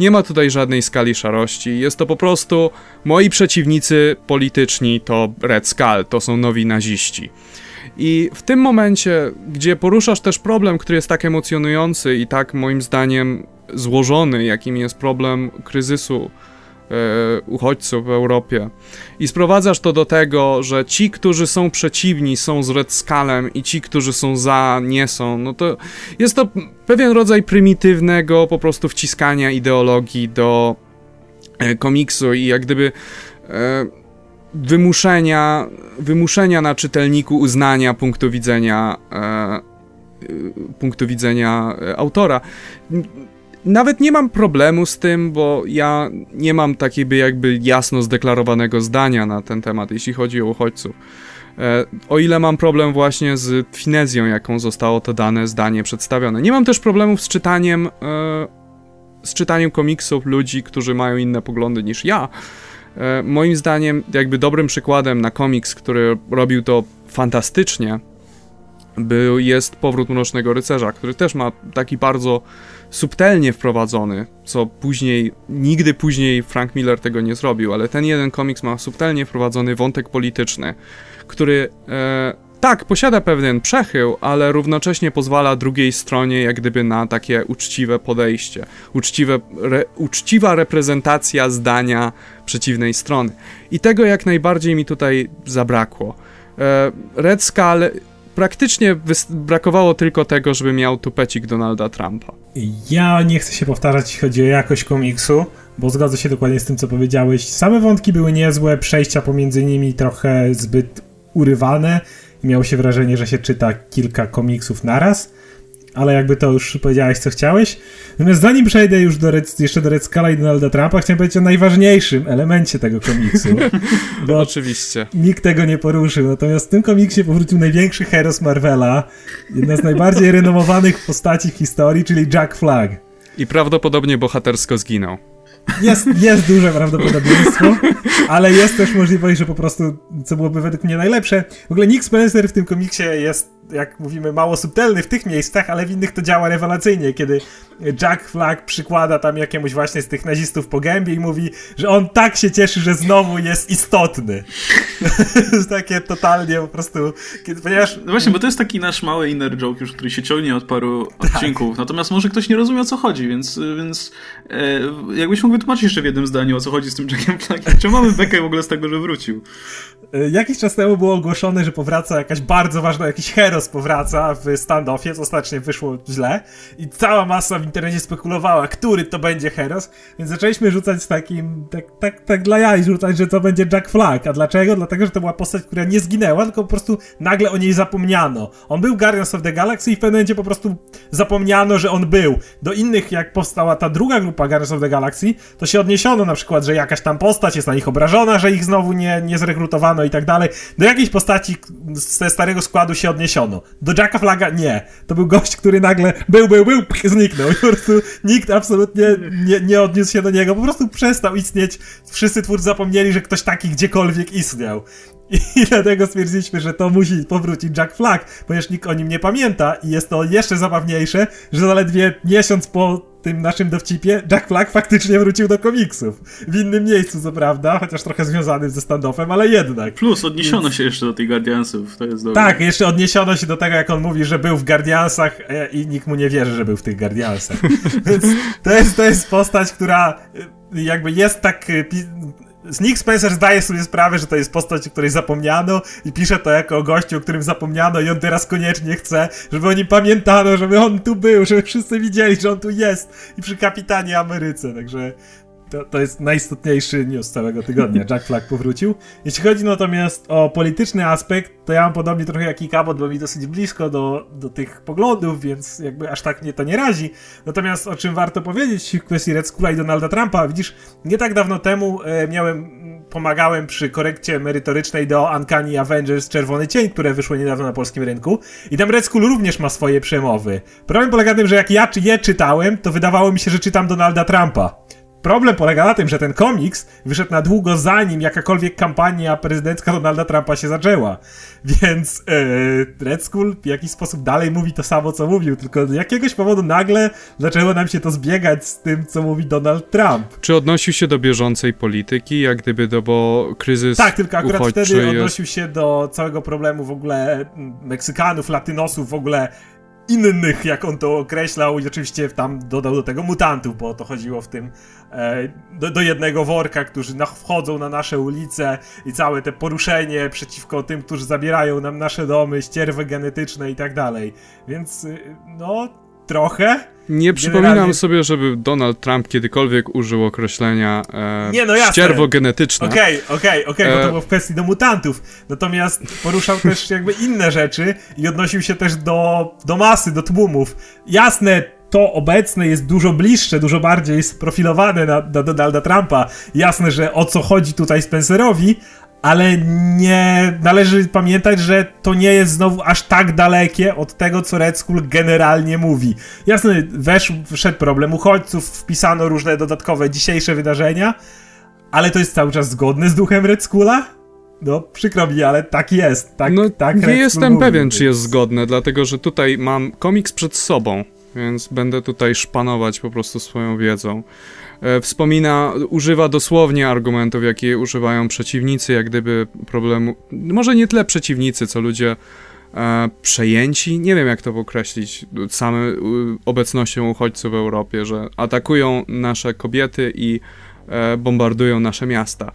nie ma tutaj żadnej skali szarości. Jest to po prostu moi przeciwnicy polityczni to Red Skull, to są nowi naziści. I w tym momencie, gdzie poruszasz też problem, który jest tak emocjonujący i tak moim zdaniem złożony, jakim jest problem kryzysu uchodźców w Europie, i sprowadzasz to do tego, że ci, którzy są przeciwni, są z Red Skullem i ci, którzy są za, nie są, no to jest to pewien rodzaj prymitywnego po prostu wciskania ideologii do e, komiksu i jak gdyby. E, wymuszenia, wymuszenia na czytelniku uznania punktu widzenia e, punktu widzenia e, autora. Nawet nie mam problemu z tym, bo ja nie mam takiego jakby jasno zdeklarowanego zdania na ten temat, jeśli chodzi o uchodźców. E, o ile mam problem właśnie z finezją, jaką zostało to dane zdanie przedstawione. Nie mam też problemów z czytaniem, e, z czytaniem komiksów ludzi, którzy mają inne poglądy niż ja. E, moim zdaniem, jakby dobrym przykładem na komiks, który robił to fantastycznie, był, jest Powrót Mrocznego Rycerza, który też ma taki bardzo subtelnie wprowadzony, co później, nigdy później Frank Miller tego nie zrobił, ale ten jeden komiks ma subtelnie wprowadzony wątek polityczny, który e, tak, posiada pewien przechył, ale równocześnie pozwala drugiej stronie jak gdyby na takie uczciwe podejście, uczciwe, re, uczciwa reprezentacja zdania przeciwnej strony. I tego jak najbardziej mi tutaj zabrakło. E, Red Skull praktycznie brakowało tylko tego, żeby miał tupecik Donalda Trumpa. Ja nie chcę się powtarzać, jeśli chodzi o jakość komiksu, bo zgodzę się dokładnie z tym, co powiedziałeś. Same wątki były niezłe, przejścia pomiędzy nimi trochę zbyt urywane miało się wrażenie, że się czyta kilka komiksów naraz, ale jakby to już powiedziałeś, co chciałeś. Natomiast zanim przejdę już do Red, jeszcze do Red Scala i Donalda Trumpa, chciałem powiedzieć o najważniejszym elemencie tego komiksu. Bo Oczywiście. Nikt tego nie poruszył. Natomiast w tym komiksie powrócił największy heros Marvela, jedna z najbardziej renomowanych postaci w historii, czyli Jack Flag. I prawdopodobnie bohatersko zginął. Jest, jest duże prawdopodobieństwo, ale jest też możliwość, że po prostu, co byłoby według mnie najlepsze, w ogóle Nick Spencer w tym komiksie jest jak mówimy, mało subtelny w tych miejscach, ale w innych to działa rewelacyjnie, kiedy Jack Flag przykłada tam jakiemuś właśnie z tych nazistów po gębie i mówi, że on tak się cieszy, że znowu jest istotny. takie totalnie po prostu, kiedy, ponieważ... No właśnie, bo to jest taki nasz mały inner joke już, który się ciągnie od paru tak. odcinków, natomiast może ktoś nie rozumie o co chodzi, więc, więc e, jakbyś mógł wytłumaczyć jeszcze w jednym zdaniu o co chodzi z tym Jackiem Flagiem, czy mamy bekę w ogóle z tego, że wrócił? Y, jakiś czas temu było ogłoszone, że powraca jakaś bardzo ważna, jakiś heros powraca w standoffie, co ostatecznie wyszło źle i cała masa w internecie spekulowała, który to będzie heros, więc zaczęliśmy rzucać z takim, tak, tak, tak dla jaj rzucać, że to będzie Jack Flag. A dlaczego? Dlatego, że to była postać, która nie zginęła, tylko po prostu nagle o niej zapomniano. On był Guardians of the Galaxy i w pewnym momencie po prostu zapomniano, że on był. Do innych, jak powstała ta druga grupa Guardians of the Galaxy, to się odniesiono na przykład, że jakaś tam postać jest na nich obrażona, że ich znowu nie, nie zrekrutowano i tak dalej. Do jakiejś postaci ze starego składu się odniesiono. Do Jacka Flaga nie. To był gość, który nagle był, był, był, pch, zniknął. Po prostu nikt absolutnie nie, nie odniósł się do niego. Po prostu przestał istnieć. Wszyscy twórcy zapomnieli, że ktoś taki gdziekolwiek istniał. I dlatego stwierdziliśmy, że to musi powrócić Jack Flag, ponieważ nikt o nim nie pamięta i jest to jeszcze zabawniejsze, że zaledwie miesiąc po tym naszym dowcipie Jack Flag faktycznie wrócił do komiksów. W innym miejscu, co prawda, chociaż trochę związanym ze standoffem, ale jednak. Plus odniesiono Więc... się jeszcze do tych Guardiansów, to jest dobre. Tak, jeszcze odniesiono się do tego, jak on mówi, że był w Guardiansach e, i nikt mu nie wierzy, że był w tych Guardiansach. Więc to jest, to jest postać, która e, jakby jest tak e, Nick Spencer zdaje sobie sprawę, że to jest postać, o której zapomniano i pisze to jako o gościu, o którym zapomniano i on teraz koniecznie chce, żeby o nim pamiętano, żeby on tu był, żeby wszyscy widzieli, że on tu jest i przy kapitanie Ameryce, także to, to jest najistotniejszy news całego tygodnia. Jack Flag powrócił. Jeśli chodzi natomiast o polityczny aspekt, to ja mam podobnie trochę jak i Kabot, bo mi dosyć blisko do, do tych poglądów, więc jakby aż tak mnie to nie razi. Natomiast o czym warto powiedzieć w kwestii Red Schoola i Donalda Trumpa, widzisz, nie tak dawno temu e, miałem, pomagałem przy korekcie merytorycznej do Uncanny Avengers Czerwony Cień, które wyszło niedawno na polskim rynku i tam Red School również ma swoje przemowy. Problem polega na tym, że jak ja je czytałem, to wydawało mi się, że czytam Donalda Trumpa. Problem polega na tym, że ten komiks wyszedł na długo zanim jakakolwiek kampania prezydencka Donalda Trumpa się zaczęła. Więc yy, Red Skull w jakiś sposób dalej mówi to samo, co mówił, tylko z jakiegoś powodu nagle zaczęło nam się to zbiegać z tym, co mówi Donald Trump. Czy odnosił się do bieżącej polityki, jak gdyby do, bo kryzys Tak, tylko akurat wtedy jest... odnosił się do całego problemu w ogóle Meksykanów, Latynosów, w ogóle innych, jak on to określał, i oczywiście tam dodał do tego mutantów, bo o to chodziło w tym e, do, do, jednego worka, którzy na, wchodzą na nasze ulice i całe te poruszenie przeciwko tym, którzy zabierają nam nasze domy, ścierwy genetyczne i tak dalej. Więc y, no, trochę. Nie przypominam Generalnie... sobie, żeby Donald Trump kiedykolwiek użył określenia e, nie, no ścierwo genetyczne. Okej, okay, okej, okay, okej, okay, bo to e, było w kwestii do mutantów. Natomiast poruszał też jakby inne rzeczy i odnosił się też do, do masy, do tłumów. Jasne, to obecne jest dużo bliższe, dużo bardziej sprofilowane na, na Donalda Trumpa. Jasne, że o co chodzi tutaj Spencerowi, ale nie należy pamiętać, że to nie jest znowu aż tak dalekie od tego, co Red Skull generalnie mówi. Jasne, wesz, wszedł problem uchodźców, wpisano różne dodatkowe dzisiejsze wydarzenia, ale to jest cały czas zgodne z duchem Red Skulla? No, przykro mi, ale tak jest. Tak, no, tak nie jestem mówi, pewien, więc... czy jest zgodne, dlatego że tutaj mam komiks przed sobą, więc będę tutaj szpanować po prostu swoją wiedzą. E, wspomina, używa dosłownie argumentów, jakie używają przeciwnicy, jak gdyby problemu, może nie tyle przeciwnicy, co ludzie e, przejęci, nie wiem jak to określić, same obecnością uchodźców w Europie, że atakują nasze kobiety i e, bombardują nasze miasta.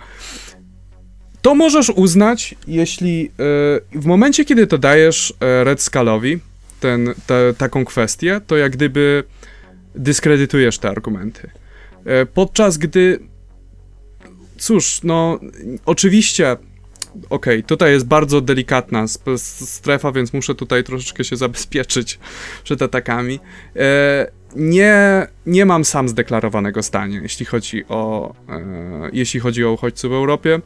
To możesz uznać, jeśli e, w momencie, kiedy to dajesz e, Red Skulowi, ten, te, taką kwestię, to jak gdyby dyskredytujesz te argumenty. E, podczas gdy, cóż, no, oczywiście, okej, okay, tutaj jest bardzo delikatna strefa, więc muszę tutaj troszeczkę się zabezpieczyć przed atakami. E, nie, nie mam sam zdeklarowanego zdania, jeśli chodzi o, e, jeśli chodzi o uchodźców w Europie.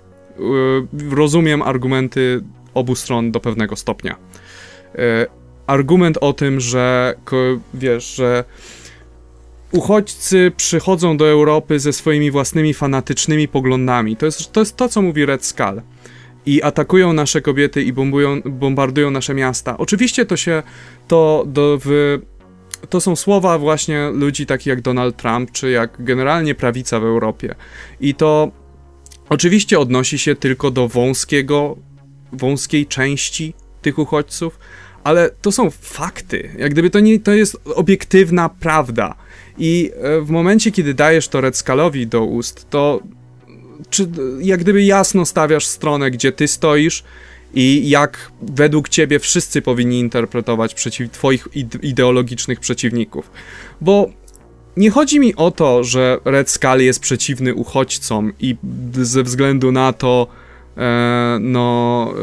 rozumiem argumenty obu stron do pewnego stopnia. argument o tym, że wiesz, że uchodźcy przychodzą do Europy ze swoimi własnymi fanatycznymi poglądami. To jest to, jest to co mówi Red Skull. I atakują nasze kobiety i bombują, bombardują nasze miasta. Oczywiście to się to do, w, to są słowa właśnie ludzi takich jak Donald Trump, czy jak generalnie prawica w Europie. I to oczywiście odnosi się tylko do wąskiego, wąskiej części tych uchodźców, ale to są fakty. Jak gdyby to nie to jest obiektywna prawda. I e, w momencie, kiedy dajesz to Red Skulowi do ust, to czy jak gdyby jasno stawiasz stronę, gdzie ty stoisz i jak według ciebie wszyscy powinni interpretować przeciw, twoich ideologicznych przeciwników. Bo nie chodzi mi o to, że Red Skull jest przeciwny uchodźcom i ze względu na to, e, no,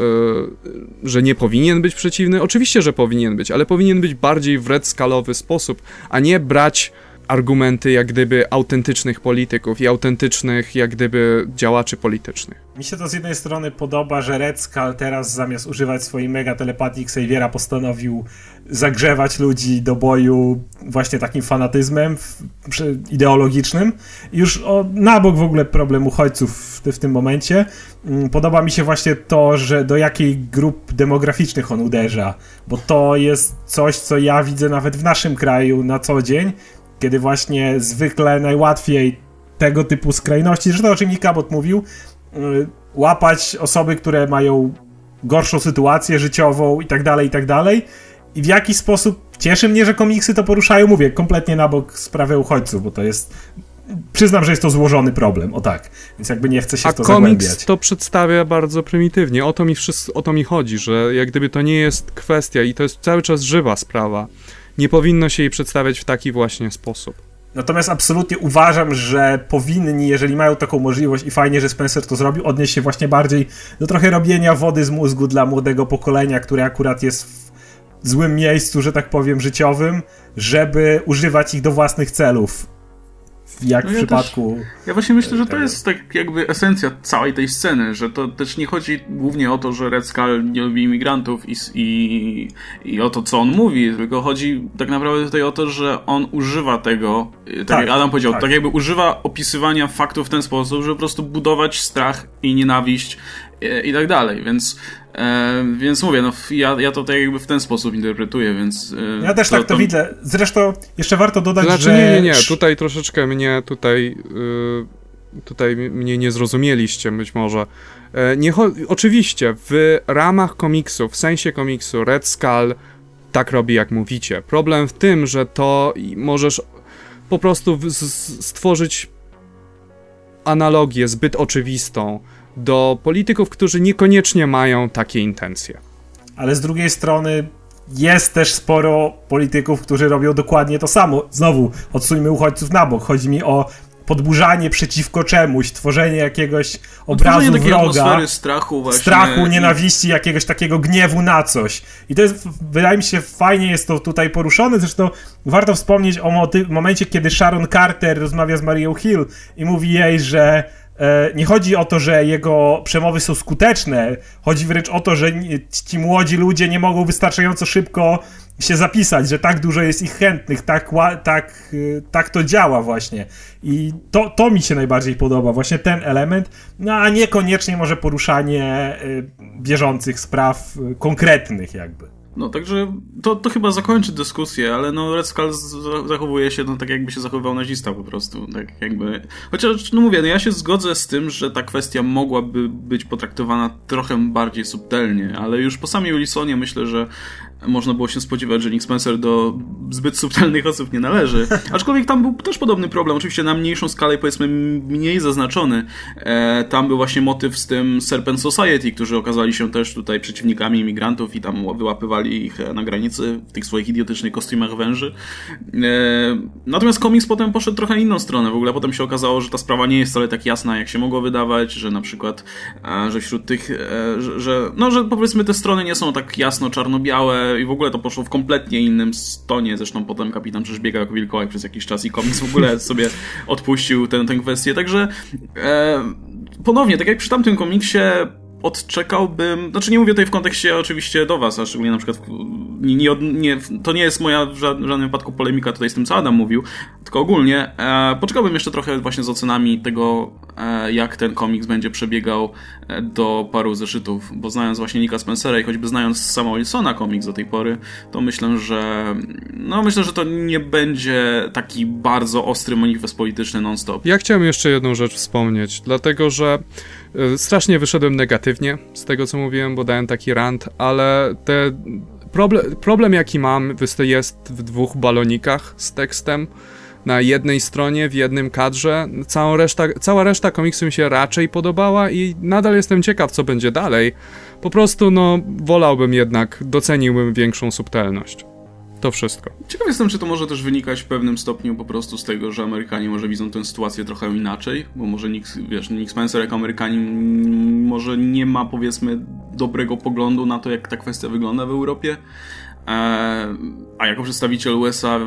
e, że nie powinien być przeciwny. Oczywiście, że powinien być, ale powinien być bardziej w Red Skullowy sposób, a nie brać argumenty jak gdyby autentycznych polityków i autentycznych jak gdyby działaczy politycznych. Mi się to z jednej strony podoba, że Red Skull teraz zamiast używać swojej mega telepatii Xaviera postanowił zagrzewać ludzi do boju właśnie takim fanatyzmem ideologicznym. Już o, na bok w ogóle problem uchodźców w, w tym momencie. Mm, podoba mi się właśnie to, że do jakiej grup demograficznych on uderza, bo to jest coś, co ja widzę nawet w naszym kraju na co dzień kiedy właśnie zwykle najłatwiej tego typu skrajności, zresztą o czym Nikabot mówił, y, łapać osoby, które mają gorszą sytuację życiową i tak dalej, i tak dalej. I w jaki sposób cieszy mnie, że komiksy to poruszają, mówię, kompletnie na bok sprawy uchodźców, bo to jest przyznam, że jest to złożony problem, o tak. Więc jakby nie chcę się A w to komiks zagłębiać. to przedstawia bardzo prymitywnie. O to, mi wszystko, o to mi chodzi, że jak gdyby to nie jest kwestia i to jest cały czas żywa sprawa nie powinno się jej przedstawiać w taki właśnie sposób. Natomiast absolutnie uważam, że powinni, jeżeli mają taką możliwość i fajnie, że Spencer to zrobił, odnieść się właśnie bardziej do trochę robienia wody z mózgu dla młodego pokolenia, które akurat jest w złym miejscu, że tak powiem, życiowym, żeby używać ich do własnych celów jak no w ja przypadku. Też, ja właśnie myślę, że to jest tak jakby esencja całej tej sceny, że to też nie chodzi głównie o to, że Red Skull nie lubi imigrantów i, i, i o to, co on mówi, tylko chodzi tak naprawdę tutaj o to, że on używa tego, tak, tak jak Adam powiedział, tak. tak jakby używa opisywania faktów w ten sposób, żeby po prostu budować strach i nienawiść i, e, i tak dalej, więc E, więc mówię, no ja, ja to tak jakby w ten sposób interpretuję, więc... E, ja też to, tak to, to, widzę. Zresztą jeszcze warto dodać, znaczy, że... nie, nie, nie, tutaj troszeczkę mnie tutaj... Yy, tutaj mnie nie zrozumieliście być może. E, nie oczywiście, w ramach komiksu, w sensie komiksu Red Skull tak robi jak mówicie. Problem w tym, że to możesz po prostu stworzyć analogię zbyt oczywistą, do polityków, którzy niekoniecznie mają takie intencje. Ale z drugiej strony jest też sporo polityków, którzy robią dokładnie to samo. Znowu, odsuńmy uchodźców na bok. Chodzi mi o podburzanie przeciwko czemuś, tworzenie jakiegoś obrazu wroga, strachu, właśnie. strachu, nienawiści, jakiegoś takiego gniewu na coś. I to jest, wydaje mi się, fajnie jest to tutaj poruszone, zresztą warto wspomnieć o momencie, kiedy Sharon Carter rozmawia z Marią Hill i mówi jej, że nie chodzi o to, że jego przemowy są skuteczne, chodzi wręcz o to, że ci młodzi ludzie nie mogą wystarczająco szybko się zapisać, że tak dużo jest ich chętnych, tak, tak, y, tak to działa właśnie. I to, to mi się najbardziej podoba, właśnie ten element, no a niekoniecznie może poruszanie y, bieżących spraw y, konkretnych jakby. No także to, to chyba zakończy dyskusję, ale no Red Skull zachowuje się no, tak jakby się zachowywał nazista po prostu, tak jakby... Chociaż, no mówię, no ja się zgodzę z tym, że ta kwestia mogłaby być potraktowana trochę bardziej subtelnie, ale już po samej Wilsonie myślę, że można było się spodziewać, że Nick Spencer do zbyt subtelnych osób nie należy. Aczkolwiek tam był też podobny problem, oczywiście na mniejszą skalę, powiedzmy mniej zaznaczony. E, tam był właśnie motyw z tym Serpent Society, którzy okazali się też tutaj przeciwnikami imigrantów i tam wyłapywali ich na granicy w tych swoich idiotycznych kostiumach węży. E, natomiast komiks potem poszedł trochę inną stronę. W ogóle potem się okazało, że ta sprawa nie jest wcale tak jasna, jak się mogło wydawać, że na przykład, e, że wśród tych, e, że, że, no, że powiedzmy te strony nie są tak jasno czarno-białe, i w ogóle to poszło w kompletnie innym tonie. Zresztą potem kapitan przecież biegał jako wilkołak przez jakiś czas i komiks w ogóle sobie odpuścił tę, tę kwestię. Także e, ponownie, tak jak przy tamtym komiksie odczekałbym, znaczy nie mówię tutaj w kontekście oczywiście do was, a szczególnie na przykład nie, nie, nie, to nie jest moja w żadnym wypadku polemika tutaj z tym, co Adam mówił, tylko ogólnie e, poczekałbym jeszcze trochę właśnie z ocenami tego, e, jak ten komiks będzie przebiegał e, do paru zeszytów, bo znając właśnie Nika Spencera i choćby znając sama Wilsona komiks do tej pory, to myślę, że no myślę, że to nie będzie taki bardzo ostry manifest polityczny non-stop. Ja chciałem jeszcze jedną rzecz wspomnieć, dlatego że strasznie wyszedłem negatywnie z tego, co mówiłem, bo dałem taki rant, ale te problem, problem jaki mam jest w dwóch balonikach z tekstem. na jednej stronie, w jednym kadrze. Całą reszta, cała reszta komiksu mi się raczej podobała i nadal jestem ciekaw, co będzie dalej. Po prostu, no, wolałbym jednak, doceniłbym większą subtelność. To wszystko. Ciekaw jestem, czy to może też wynikać w pewnym stopniu po prostu z tego, że Amerykanie może widzą tę sytuację trochę inaczej, bo może Nick, wiesz, Nick Spencer jako Amerykanin może nie ma powiedzmy dobrego poglądu na to, jak ta kwestia wygląda w Europie, e, a jako przedstawiciel USA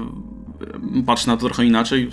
patrzy na to trochę inaczej,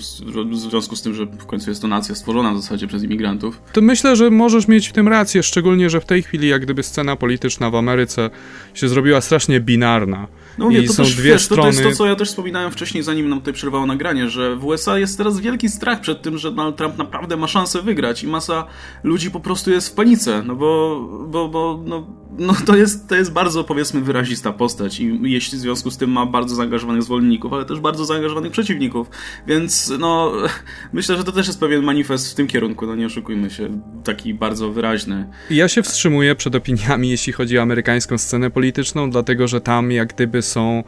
w związku z tym, że w końcu jest to nacja stworzona w zasadzie przez imigrantów. To myślę, że możesz mieć w tym rację, szczególnie, że w tej chwili jak gdyby scena polityczna w Ameryce się zrobiła strasznie binarna. No mówię, to są też, dwie wiesz, strony. To, to jest to, co ja też wspominałem wcześniej, zanim nam tutaj przerwało nagranie, że w USA jest teraz wielki strach przed tym, że Donald Trump naprawdę ma szansę wygrać i masa ludzi po prostu jest w panice, no bo, bo, bo no, no to, jest, to jest bardzo, powiedzmy, wyrazista postać i jeśli w związku z tym ma bardzo zaangażowanych zwolenników, ale też bardzo zaangażowanych przeciwników, więc no myślę, że to też jest pewien manifest w tym kierunku, no nie oszukujmy się, taki bardzo wyraźny. Ja się wstrzymuję przed opiniami, jeśli chodzi o amerykańską scenę polityczną, dlatego, że tam jak gdyby są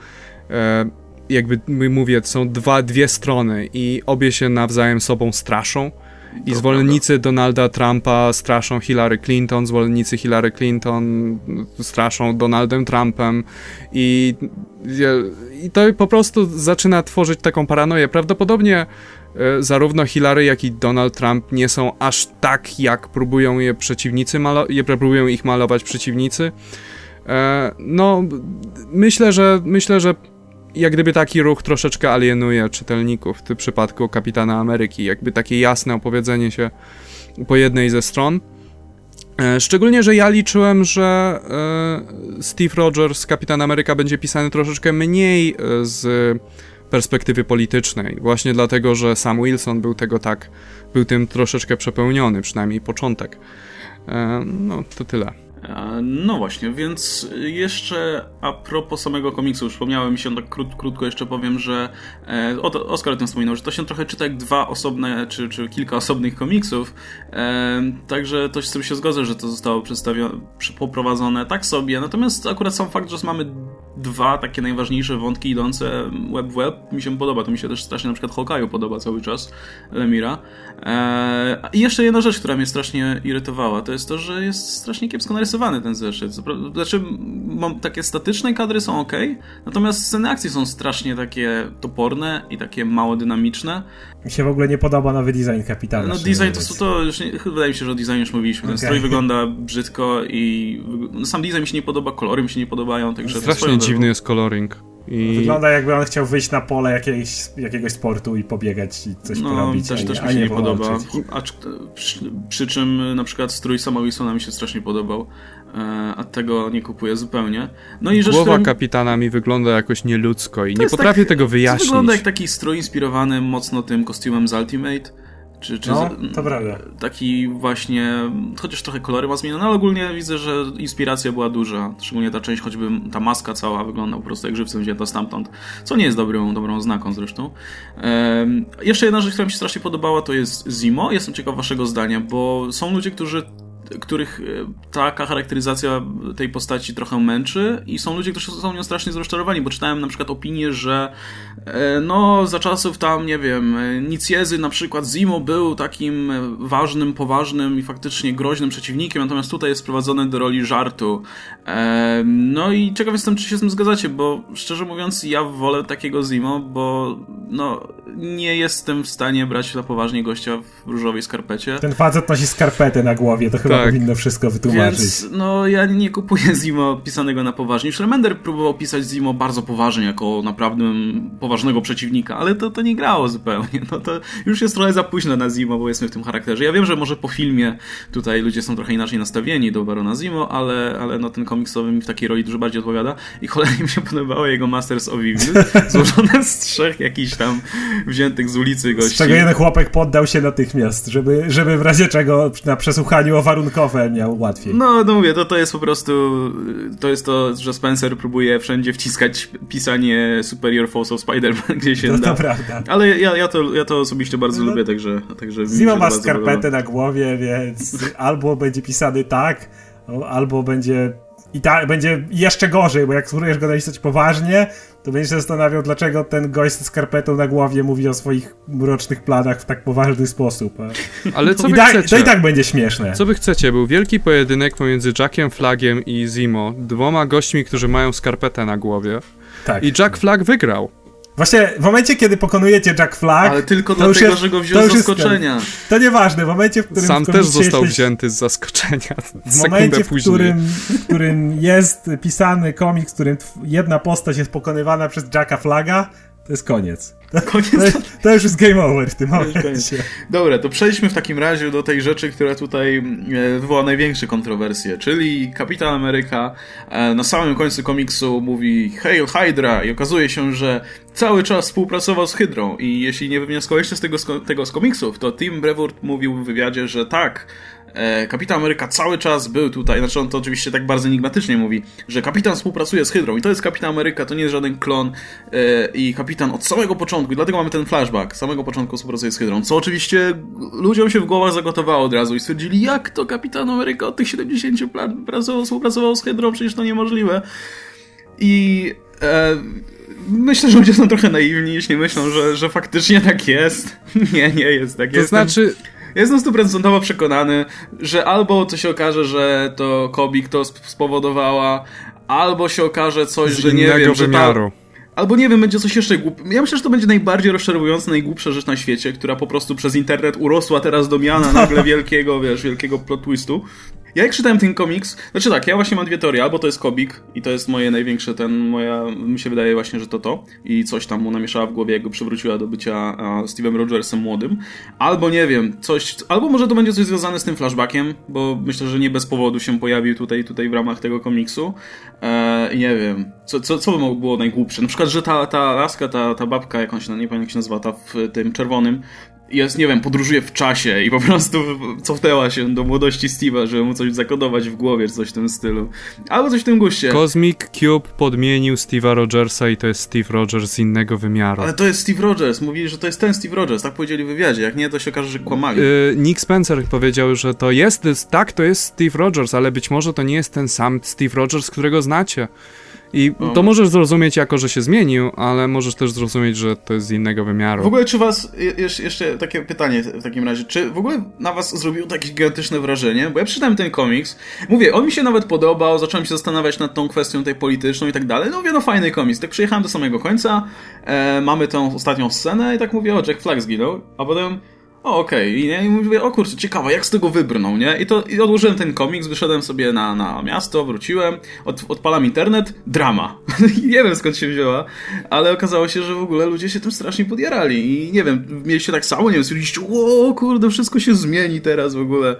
e, jakby mówię, są dwa, dwie strony i obie się nawzajem sobą straszą. I zwolennicy. Donalda Trumpa straszą Hillary Clinton, zwolennicy Hillary Clinton straszą Donaldem Trumpem i, i to po prostu zaczyna tworzyć taką paranoję. Prawdopodobnie e, zarówno Hillary, jak i Donald Trump nie są aż tak, jak próbują je przeciwnicy, je próbują ich malować przeciwnicy. E, no, myślę, że myślę, że jak gdyby taki ruch troszeczkę alienuje czytelników w tym przypadku Kapitana Ameryki, jakby takie jasne opowiedzenie się po jednej ze stron. E, szczególnie, że ja liczyłem, że e, Steve Rogers, Kapitan Ameryka, będzie pisany troszeczkę mniej z perspektywy politycznej, właśnie dlatego, że Sam Wilson był tego tak, był tym troszeczkę przepełniony, przynajmniej początek. No, to tyle. No właśnie, więc jeszcze a propos samego komiksu, już wspomniałem mi się tak krót, krótko jeszcze powiem, że e, Oskar o tym wspominał, że to się trochę czyta jak dwa osobne, czy, czy kilka osobnych komiksów, e, także to z tym się zgodzę, że to zostało przedstawione, poprowadzone tak sobie, natomiast akurat sam fakt, że mamy dwa takie najważniejsze wątki idące web w web mi się podoba, to mi się też strasznie na przykład Hawkeye'u podoba cały czas, Lemira. E, I jeszcze jedna rzecz, która mnie strasznie irytowała, to jest to, że jest strasznie kiepsko narysowany ten zeszyt. Znaczy, mam, takie statyczne kadry są ok, natomiast sceny akcji są strasznie takie toporne i takie mało dynamiczne. Mi się w ogóle nie podoba nowy design kapitana. No design to, to już nie, wydaje mi się, że o designie już mówiliśmy. Ten okay. strój wygląda brzydko i no, sam design mi się nie podoba, kolory mi się nie podobają, także... Strasznie dziwny jest coloring. I... Wygląda jakby on chciał wyjść na pole jakiegoś, jakiegoś sportu i pobiegać i coś no, porobić. Też, też mi się nie, nie podoba. A, przy, przy, czym na przykład strój sama Wilsona mi się strasznie podobał, e, a tego nie kupuję zupełnie. No i Głowa którym... kapitana mi wygląda jakoś nieludzko i nie potrafię tak, tego wyjaśnić. To wygląda jak taki strój inspirowany mocno tym kostiumem z Ultimate czy, czy no, to prawda. Taki właśnie, chociaż trochę kolory ma zmienione, ale ogólnie widzę, że inspiracja była duża. Szczególnie ta część, choćby ta maska cała wygląda po prostu jak żywcem wzięta stamtąd, co nie jest dobrą, dobrą znaką zresztą. Ehm, jeszcze jedna rzecz, która mi się strasznie podobała, to jest Zimo. Jestem ciekaw waszego zdania, bo są ludzie, którzy których e, taka charakteryzacja tej postaci trochę męczy i są ludzie, którzy są nią strasznie zrozczarowani, bo czytałem na przykład opinię, że e, no za czasów tam, nie wiem, e, Nicjezy na przykład Zimo był takim ważnym, poważnym i faktycznie groźnym przeciwnikiem, natomiast tutaj jest sprowadzony do roli żartu. No i ciekaw jestem, czy się z tym zgadzacie, bo szczerze mówiąc ja wolę takiego Zimo, bo no nie jestem w stanie brać na poważnie gościa w różowej skarpecie. Ten facet nosi skarpetę na głowie, to chyba tak. powinno wszystko wytłumaczyć. Więc, no, ja nie kupuję Zimo pisanego na poważnie. Już Remender próbował pisać Zimo bardzo poważnie, jako naprawdę poważnego przeciwnika, ale to, to nie grało zupełnie. No to już jest trochę za późno na Zimo, bo jesteśmy w tym charakterze. Ja wiem, że może po filmie tutaj ludzie są trochę inaczej nastawieni do Barona Zimo, ale, ale no ten komiksowy mi w takiej roli dużo bardziej odpowiada i cholernie mi się podobało jego Masters of Evil, złożone z trzech jakichś tam wziętych z ulicy gości. Z czego jeden chłopak poddał się natychmiast, żeby, żeby w razie czego na przesłuchaniu o warunkowe miał łatwiej. No, no mówię, to, to jest po prostu to jest to, że Spencer próbuje wszędzie wciskać pisanie Superior Force of Spider-Man, gdzie się no, da. To prawda. Ale ja, ja, to, ja to osobiście bardzo no, lubię, także... także Zima ma skarpetę na głowie, więc albo będzie pisany tak, albo będzie i tak będzie jeszcze gorzej, bo jak spróbujesz go napisać poważnie, to będziesz się zastanawiał, dlaczego ten gość z skarpetą na głowie mówi o swoich mrocznych planach w tak poważny sposób. Ale co I wy tak, chcecie? to i tak będzie śmieszne. Co wy chcecie? Był wielki pojedynek pomiędzy Jackiem Flagiem i Zimo, dwoma gośćmi, którzy mają skarpetę na głowie. Tak. I Jack Flag wygrał. Właśnie w momencie, kiedy pokonujecie Jack Flag. Ale tylko to już dlatego, jest- że go to wziął z już jest zaskoczenia. To nieważne, w momencie, w którym. Sam też został jesteś- wzięty z zaskoczenia W momencie, w którym, w którym jest pisany komiks, w którym jedna postać jest pokonywana przez Jacka Flaga, to jest koniec. To, Koniec. to, to już jest game over w tym momencie. Dobra, to przejdźmy w takim razie do tej rzeczy, która tutaj e, wywoła największe kontrowersje, czyli Kapitan Ameryka e, na samym końcu komiksu mówi Hail Hydra i okazuje się, że cały czas współpracował z Hydrą i jeśli nie wywnioskowaliście z tego, z tego z komiksów, to Tim Brevoort mówił w wywiadzie, że tak, Kapitan Ameryka cały czas był tutaj, znaczy on to oczywiście tak bardzo enigmatycznie mówi, że kapitan współpracuje z Hydrą i to jest Kapitan Ameryka, to nie jest żaden klon e, i kapitan od samego początku, i dlatego mamy ten flashback, z samego początku współpracuje z Hydrą, co oczywiście ludziom się w głowach zagotowało od razu i stwierdzili, jak to Kapitan Ameryka od tych 70 lat pracował, współpracował z Hydrą, przecież to niemożliwe. I e, myślę, że ludzie są trochę naiwni, jeśli myślą, że, że faktycznie tak jest. nie, nie jest tak. To Jestem- znaczy, Jestem stuprocentowo przekonany, że albo to się okaże, że to Kobik to sp- spowodowała, albo się okaże coś, z że nie wiem, że ta, wymiaru. Albo nie wiem, będzie coś jeszcze głup. Ja myślę, że to będzie najbardziej rozczarowująca, najgłupsza rzecz na świecie, która po prostu przez internet urosła teraz do miana nagle wielkiego, wiesz, wielkiego plot twistu. Ja jak czytałem ten komiks, znaczy tak, ja właśnie mam dwie teorie, albo to jest Kobik i to jest moje największe, ten, moja, mi się wydaje właśnie, że to to. I coś tam mu namieszała w głowie, jak go przywróciła do bycia Steve'em Rogersem młodym, albo nie wiem, coś, albo może to będzie coś związane z tym flashbackiem, bo myślę, że nie bez powodu się pojawił tutaj, tutaj w ramach tego komiksu. E, i nie wiem, co, co, co by mogło było najgłupsze, na przykład, że ta, ta laska, ta, ta babka, jak on się, nie pamiętam jak się nazywa, ta w tym czerwonym, jest, nie wiem, podróżuje w czasie i po prostu cofnęła się do młodości Steve'a, żeby mu coś zakodować w głowie, czy coś w tym stylu. Albo coś w tym guście. Cosmic Cube podmienił Steve'a Rogersa i to jest Steve Rogers z innego wymiaru. Ale to jest Steve Rogers. Mówili, że to jest ten Steve Rogers. Tak powiedzieli w wywiadzie. Jak nie, to się okaże, że kłamali. Y, Nick Spencer powiedział, że to jest, tak, to jest Steve Rogers, ale być może to nie jest ten sam Steve Rogers, którego znacie. I to możesz zrozumieć jako, że się zmienił, ale możesz też zrozumieć, że to jest z innego wymiaru. W ogóle, czy was, je- jeszcze, jeszcze takie pytanie w takim razie, czy w ogóle na was zrobiło takie gigantyczne wrażenie? Bo ja przeczytałem ten komiks, mówię, on mi się nawet podobał, zacząłem się zastanawiać nad tą kwestią tej polityczną i tak dalej, no mówię, no fajny komiks. Tak przyjechałem do samego końca, e, mamy tą ostatnią scenę i tak mówię, o, Jack Flag zginął, a potem... O, okej, I, nie? I mówię, o kurczę, ciekawe, jak z tego wybrnął, nie? I to i odłożyłem ten komiks, wyszedłem sobie na, na miasto, wróciłem, od, odpalam internet, drama. Nie wiem skąd się wzięła, ale okazało się, że w ogóle ludzie się tym strasznie podjarali i nie wiem, mieliście tak samo, nie wiem, stwierdziliście, o kurde, wszystko się zmieni teraz w ogóle.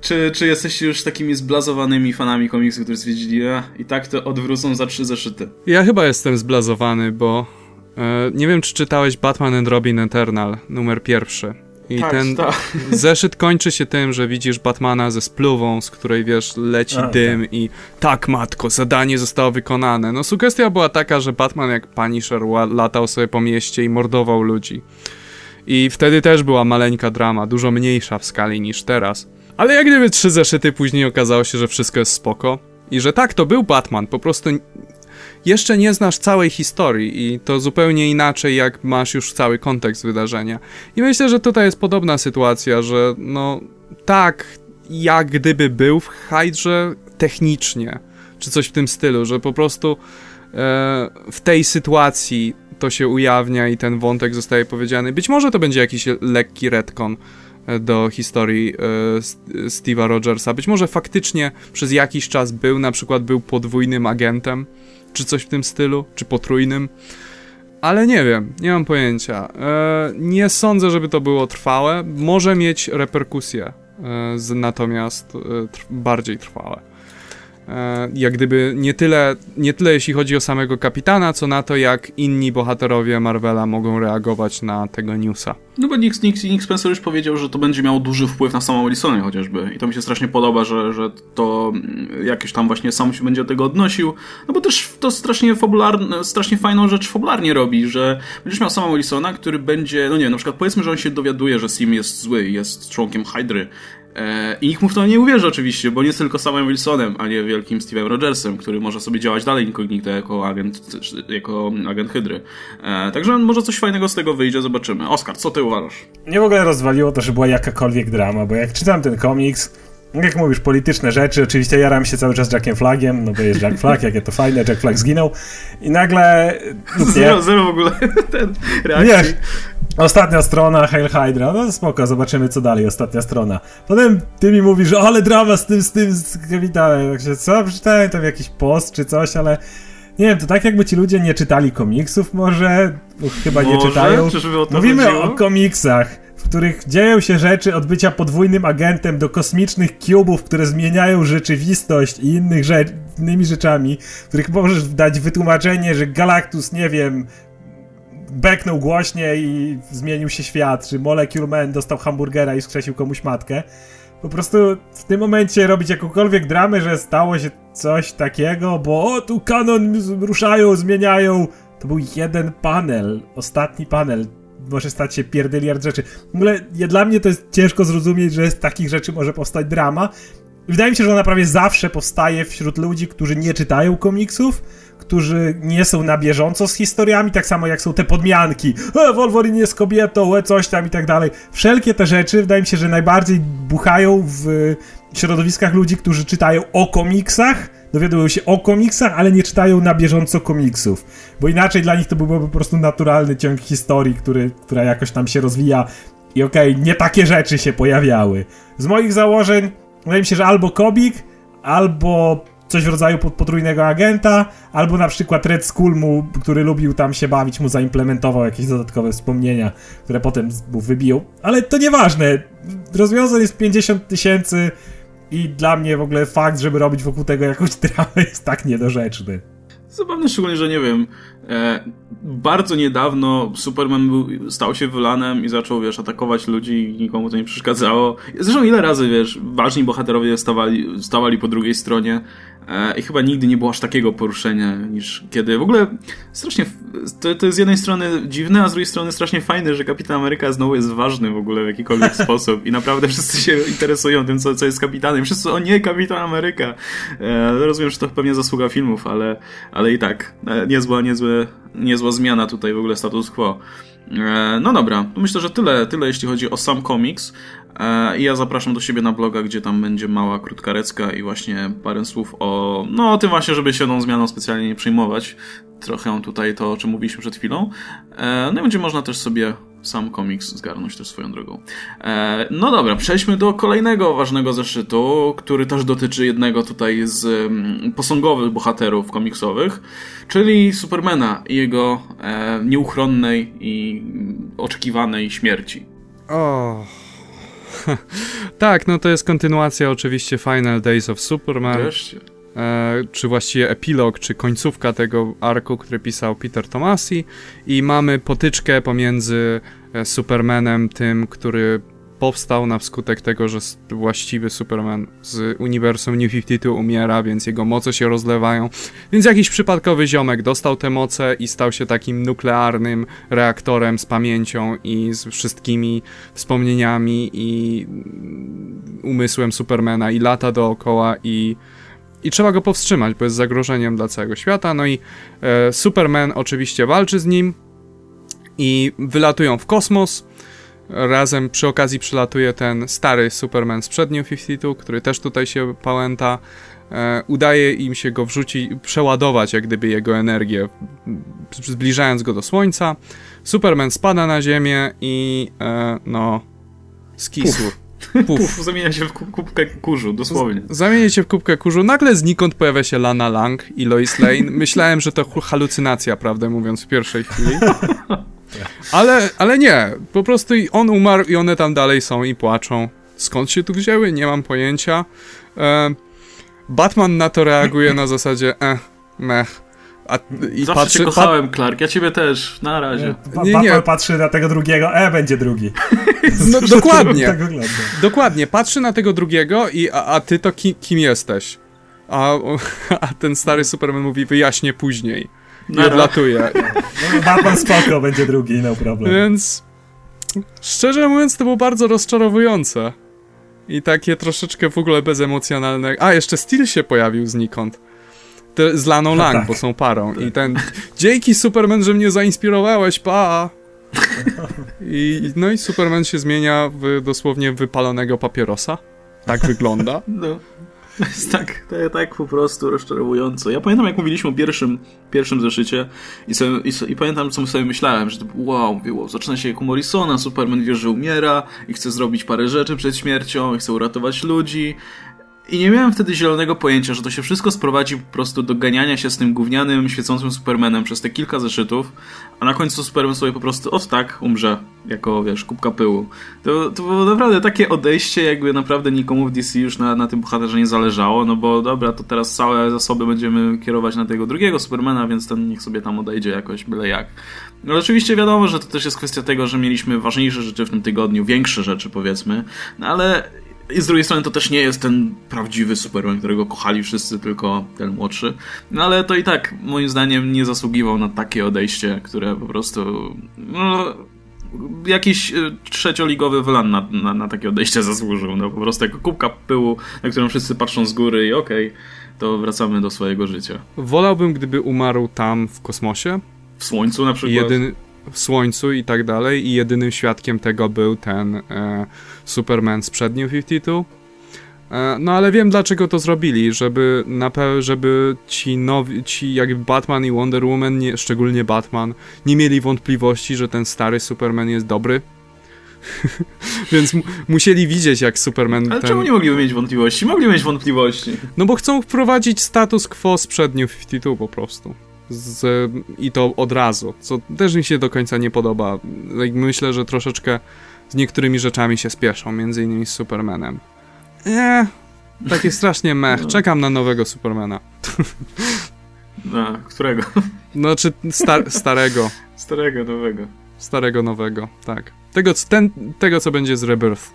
Czy, czy jesteście już takimi zblazowanymi fanami komiksu, którzy stwierdzili, a, i tak to odwrócą za trzy zeszyty? Ja chyba jestem zblazowany, bo e, nie wiem, czy czytałeś Batman and Robin Eternal, numer pierwszy. I tak, ten tak. zeszyt kończy się tym, że widzisz Batmana ze spluwą, z której wiesz, leci A, dym i tak, matko, zadanie zostało wykonane. No sugestia była taka, że Batman jak Punisher latał sobie po mieście i mordował ludzi. I wtedy też była maleńka drama, dużo mniejsza w skali niż teraz. Ale jak gdyby trzy zeszyty później okazało się, że wszystko jest spoko. I że tak, to był Batman, po prostu jeszcze nie znasz całej historii i to zupełnie inaczej, jak masz już cały kontekst wydarzenia. I myślę, że tutaj jest podobna sytuacja, że no tak, jak gdyby był w Hydrze technicznie, czy coś w tym stylu, że po prostu e, w tej sytuacji to się ujawnia i ten wątek zostaje powiedziany. Być może to będzie jakiś lekki retcon e, do historii e, Steve'a Rogersa. Być może faktycznie przez jakiś czas był, na przykład był podwójnym agentem, czy coś w tym stylu, czy potrójnym. Ale nie wiem, nie mam pojęcia. E, nie sądzę, żeby to było trwałe. Może mieć reperkusje, e, natomiast e, bardziej trwałe. E, jak gdyby nie tyle, nie tyle jeśli chodzi o samego kapitana, co na to, jak inni bohaterowie Marvela mogą reagować na tego newsa. No bo Nick, Nick, Nick Spencer już powiedział, że to będzie miało duży wpływ na samą Wilsonę chociażby. I to mi się strasznie podoba, że, że to mm, jakieś tam właśnie sam się będzie do tego odnosił. No bo też to strasznie fabularne, strasznie fajną rzecz fabularnie robi, że będziesz miał samego Wilsona, który będzie, no nie wiem, na przykład powiedzmy, że on się dowiaduje, że Sim jest zły jest członkiem Hydry. E, I nikt mu w to nie uwierzy oczywiście, bo nie jest tylko samym Wilsonem, a nie wielkim Steve'em Rogersem, który może sobie działać dalej incognito jako agent, jako agent Hydry. E, także może coś fajnego z tego wyjdzie, zobaczymy. Oskar, co ty uważasz? Mnie w ogóle rozwaliło to, że była jakakolwiek drama, bo jak czytam ten komiks, jak mówisz, polityczne rzeczy, oczywiście jaram się cały czas Jackiem Flagiem, no bo jest Jack Flag, jakie to fajne, Jack Flag zginął i nagle... Nie, zero, zero w ogóle ten reakcji. Nie, Ostatnia strona, Hail Hydra, no spoko, zobaczymy co dalej, ostatnia strona. Potem ty mi mówisz, ale drama z tym, z tym, z kapitanem. Tak się, co, przeczytałem tam jakiś post czy coś, ale nie wiem, to tak jakby ci ludzie nie czytali komiksów może, chyba może? nie czytają. O Mówimy chodziło? o komiksach, w których dzieją się rzeczy od bycia podwójnym agentem do kosmicznych cubów, które zmieniają rzeczywistość i innych innymi rzeczami, w których możesz dać wytłumaczenie, że Galactus, nie wiem, beknął głośnie i zmienił się świat, czy Molecule Man dostał hamburgera i skrzesił komuś matkę. Po prostu w tym momencie robić jakąkolwiek dramę, że stało się coś takiego, bo o, tu kanon ruszają, zmieniają. To był jeden panel, ostatni panel. Może stać się pierdyliard rzeczy. W ogóle ja, dla mnie to jest ciężko zrozumieć, że z takich rzeczy może powstać drama. Wydaje mi się, że ona prawie zawsze powstaje wśród ludzi, którzy nie czytają komiksów, którzy nie są na bieżąco z historiami, tak samo jak są te podmianki. E, Wolverine jest kobietą, e, coś tam i tak dalej. Wszelkie te rzeczy wydaje mi się, że najbardziej buchają w środowiskach ludzi, którzy czytają o komiksach, dowiadują się o komiksach, ale nie czytają na bieżąco komiksów. Bo inaczej dla nich to byłby po prostu naturalny ciąg historii, który, która jakoś tam się rozwija. I okej, okay, nie takie rzeczy się pojawiały. Z moich założeń wydaje mi się, że albo komik, albo coś w rodzaju potrójnego agenta, albo na przykład Red Skull mu, który lubił tam się bawić, mu zaimplementował jakieś dodatkowe wspomnienia, które potem mu wybiją. Ale to nieważne. Rozwiązań jest 50 tysięcy i dla mnie w ogóle fakt, żeby robić wokół tego jakąś dramę jest tak niedorzeczny. Zabawne szczególnie, że nie wiem, e, bardzo niedawno Superman był, stał się wylanem i zaczął, wiesz, atakować ludzi i nikomu to nie przeszkadzało. Zresztą ile razy, wiesz, ważni bohaterowie stawali, stawali po drugiej stronie i chyba nigdy nie było aż takiego poruszenia niż kiedy. W ogóle strasznie, to, to jest z jednej strony dziwne, a z drugiej strony strasznie fajne, że Kapitan Ameryka znowu jest ważny w ogóle w jakikolwiek sposób i naprawdę wszyscy się interesują tym, co, co jest kapitanem. Wszyscy, o nie, Kapitan Ameryka! E, rozumiem, że to pewnie zasługa filmów, ale, ale i tak, e, niezła, niezłe, niezła zmiana tutaj w ogóle status quo. E, no dobra, myślę, że tyle, tyle jeśli chodzi o sam komiks. E, I ja zapraszam do siebie na bloga, gdzie tam będzie mała, krótka recka i właśnie parę słów o, no o tym właśnie, żeby się tą zmianą specjalnie nie przejmować. Trochę tutaj to, o czym mówiliśmy przed chwilą. E, no i będzie można też sobie sam komiks zgarnąć też swoją drogą. no dobra, przejdźmy do kolejnego ważnego zeszytu, który też dotyczy jednego tutaj z mm, posągowych bohaterów komiksowych, czyli Supermana i jego nieuchronnej i oczekiwanej śmierci. Oh. tak, no to jest kontynuacja oczywiście Final Days of Superman. Wreszcie. E, czy właściwie epilog, czy końcówka tego arku, który pisał Peter Tomasi i mamy potyczkę pomiędzy e, Supermanem, tym, który powstał na wskutek tego, że właściwy Superman z uniwersum New 52 umiera, więc jego moce się rozlewają. Więc jakiś przypadkowy ziomek dostał te moce i stał się takim nuklearnym reaktorem z pamięcią i z wszystkimi wspomnieniami i umysłem Supermana i lata dookoła i i trzeba go powstrzymać, bo jest zagrożeniem dla całego świata. No i e, Superman oczywiście walczy z nim i wylatują w kosmos Razem przy okazji przylatuje ten stary Superman z przednią 52, który też tutaj się pałęta. E, udaje im się go wrzucić, przeładować jak gdyby jego energię, zbliżając go do Słońca. Superman spada na ziemię i e, no skisł. Puf. Puf. Zamienia się w kubkę kurzu, dosłownie. Zamienia się w kubkę kurzu. Nagle znikąd pojawia się Lana Lang i Lois Lane. Myślałem, że to halucynacja, prawdę mówiąc, w pierwszej chwili. Ale, ale nie, po prostu on umarł i one tam dalej są i płaczą. Skąd się tu wzięły? Nie mam pojęcia. E, Batman na to reaguje na zasadzie eh, mech. A, i Zawsze patrzy, cię kochałem, pat... Clark, ja ciebie też, na razie. Nie, nie, nie. patrzy na tego drugiego, e, będzie drugi. No, dokładnie, tak dokładnie, patrzy na tego drugiego i a, a ty to ki, kim jesteś? A, a ten stary Superman mówi, wyjaśnię później i odlatuje. No, Batman spoko, będzie drugi, no problem. Więc szczerze mówiąc to było bardzo rozczarowujące. I takie troszeczkę w ogóle bezemocjonalne. A, jeszcze Steel się pojawił znikąd. Te, z Laną Lang, tak. bo są parą. I ten. Dzięki Superman, że mnie zainspirowałeś, pa! I, no i Superman się zmienia w dosłownie wypalonego papierosa. Tak wygląda. No. To jest tak, tak, po prostu rozczarowująco. Ja pamiętam, jak mówiliśmy o pierwszym, pierwszym zeszycie i, sobie, i, i pamiętam, co sobie myślałem, że to wow, mówię, zaczyna się jak u Morrisona, Superman wie, że umiera i chce zrobić parę rzeczy przed śmiercią, i chce uratować ludzi i nie miałem wtedy zielonego pojęcia, że to się wszystko sprowadzi po prostu do ganiania się z tym gównianym, świecącym Supermanem przez te kilka zeszytów, a na końcu Superman sobie po prostu od tak umrze, jako, wiesz, kubka pyłu. To, to było naprawdę takie odejście, jakby naprawdę nikomu w DC już na, na tym bohaterze nie zależało, no bo dobra, to teraz całe zasoby będziemy kierować na tego drugiego Supermana, więc ten niech sobie tam odejdzie jakoś, byle jak. No oczywiście wiadomo, że to też jest kwestia tego, że mieliśmy ważniejsze rzeczy w tym tygodniu, większe rzeczy powiedzmy, no ale i z drugiej strony to też nie jest ten prawdziwy Superman, którego kochali wszyscy, tylko ten młodszy. No ale to i tak, moim zdaniem, nie zasługiwał na takie odejście, które po prostu. No, jakiś e, trzecioligowy wylan na, na, na, takie odejście zasłużył. No po prostu jako kubka pyłu, na którą wszyscy patrzą z góry i okej, okay, to wracamy do swojego życia. Wolałbym, gdyby umarł tam w kosmosie. W słońcu na przykład. Jedyny, w słońcu i tak dalej i jedynym świadkiem tego był ten e, Superman z New 52. E, no ale wiem dlaczego to zrobili, żeby na żeby ci nowi, ci jakby Batman i Wonder Woman, nie, szczególnie Batman, nie mieli wątpliwości, że ten stary Superman jest dobry. Więc musieli widzieć, jak Superman. Ale ten... czemu nie mogliby mieć wątpliwości? Mogli mieć wątpliwości. No bo chcą wprowadzić status quo z New 52 po prostu z, i to od razu, co też mi się do końca nie podoba. Myślę, że troszeczkę z niektórymi rzeczami się spieszą, między innymi z Supermanem. Nie, takie strasznie mech. No. Czekam na nowego Supermana. Na którego? No, czy star starego. Starego, nowego. Starego, nowego, tak. Tego, ten, tego co będzie z Rebirth.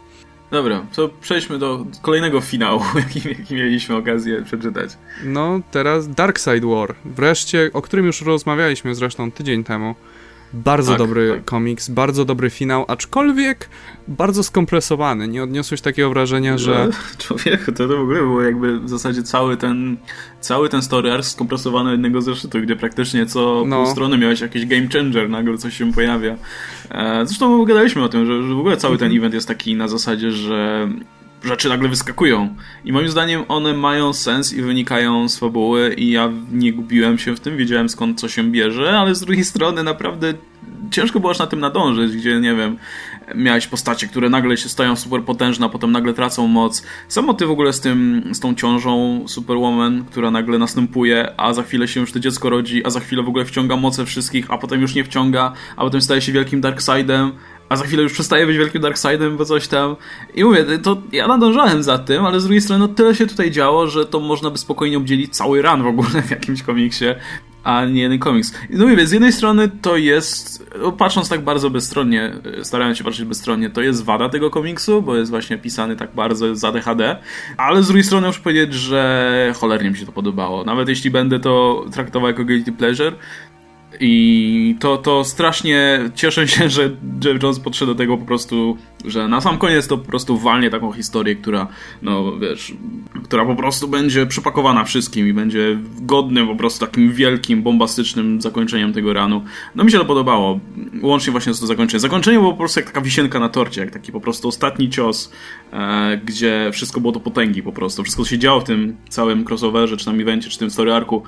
Dobra, to przejdźmy do kolejnego finału, jaki, jaki mieliśmy okazję przeczytać. No, teraz Dark Side War. Wreszcie, o którym już rozmawialiśmy zresztą tydzień temu. Bardzo tak, dobry tak. komiks, bardzo dobry finał, aczkolwiek bardzo skompresowany. Nie odniosłeś takiego wrażenia, że... Człowieku, to, to w ogóle było jakby w zasadzie cały ten cały ten story arc skompresowany jednego zeszytu, gdzie praktycznie co no. pół strony miałeś jakiś game changer, nagle coś się pojawia. E, zresztą gadaliśmy o tym, że, że w ogóle cały ten mhm. event jest taki na zasadzie, że rzeczy nagle wyskakują. I moim zdaniem one mają sens i wynikają z fabuły i ja nie gubiłem się w tym, wiedziałem skąd co się bierze, ale z drugiej strony naprawdę ciężko było aż na tym nadążyć, gdzie nie wiem, miałeś postacie, które nagle się stają super potężne, a potem nagle tracą moc. Samo ty w ogóle z tym, z tą ciążą Superwoman, która nagle następuje, a za chwilę się już to dziecko rodzi, a za chwilę w ogóle wciąga moce wszystkich, a potem już nie wciąga, a potem staje się wielkim Darkseidem, a za chwilę już przestaje być wielkim Darkseidem, bo coś tam. I mówię, to ja nadążałem za tym, ale z drugiej strony no, tyle się tutaj działo, że to można by spokojnie obdzielić cały ran w ogóle w jakimś komiksie, a nie jeden komiks. No mówię, z jednej strony to jest, no, patrząc tak bardzo bezstronnie, starając się patrzeć bezstronnie, to jest wada tego komiksu, bo jest właśnie pisany tak bardzo za DHD, ale z drugiej strony muszę powiedzieć, że cholernie mi się to podobało. Nawet jeśli będę to traktował jako guilty pleasure, i to, to strasznie cieszę się, że Jeff Jones podszedł do tego po prostu, że na sam koniec to po prostu walnie taką historię, która, no wiesz, która po prostu będzie przypakowana wszystkim i będzie godnym po prostu takim wielkim, bombastycznym zakończeniem tego ranu. No mi się to podobało, łącznie właśnie z to zakończenie. Zakończenie było po prostu jak taka wisienka na torcie, jak taki po prostu ostatni cios, e, gdzie wszystko było do potęgi po prostu. Wszystko się działo w tym całym crossoverze, czy tam evencie, czy tym story arku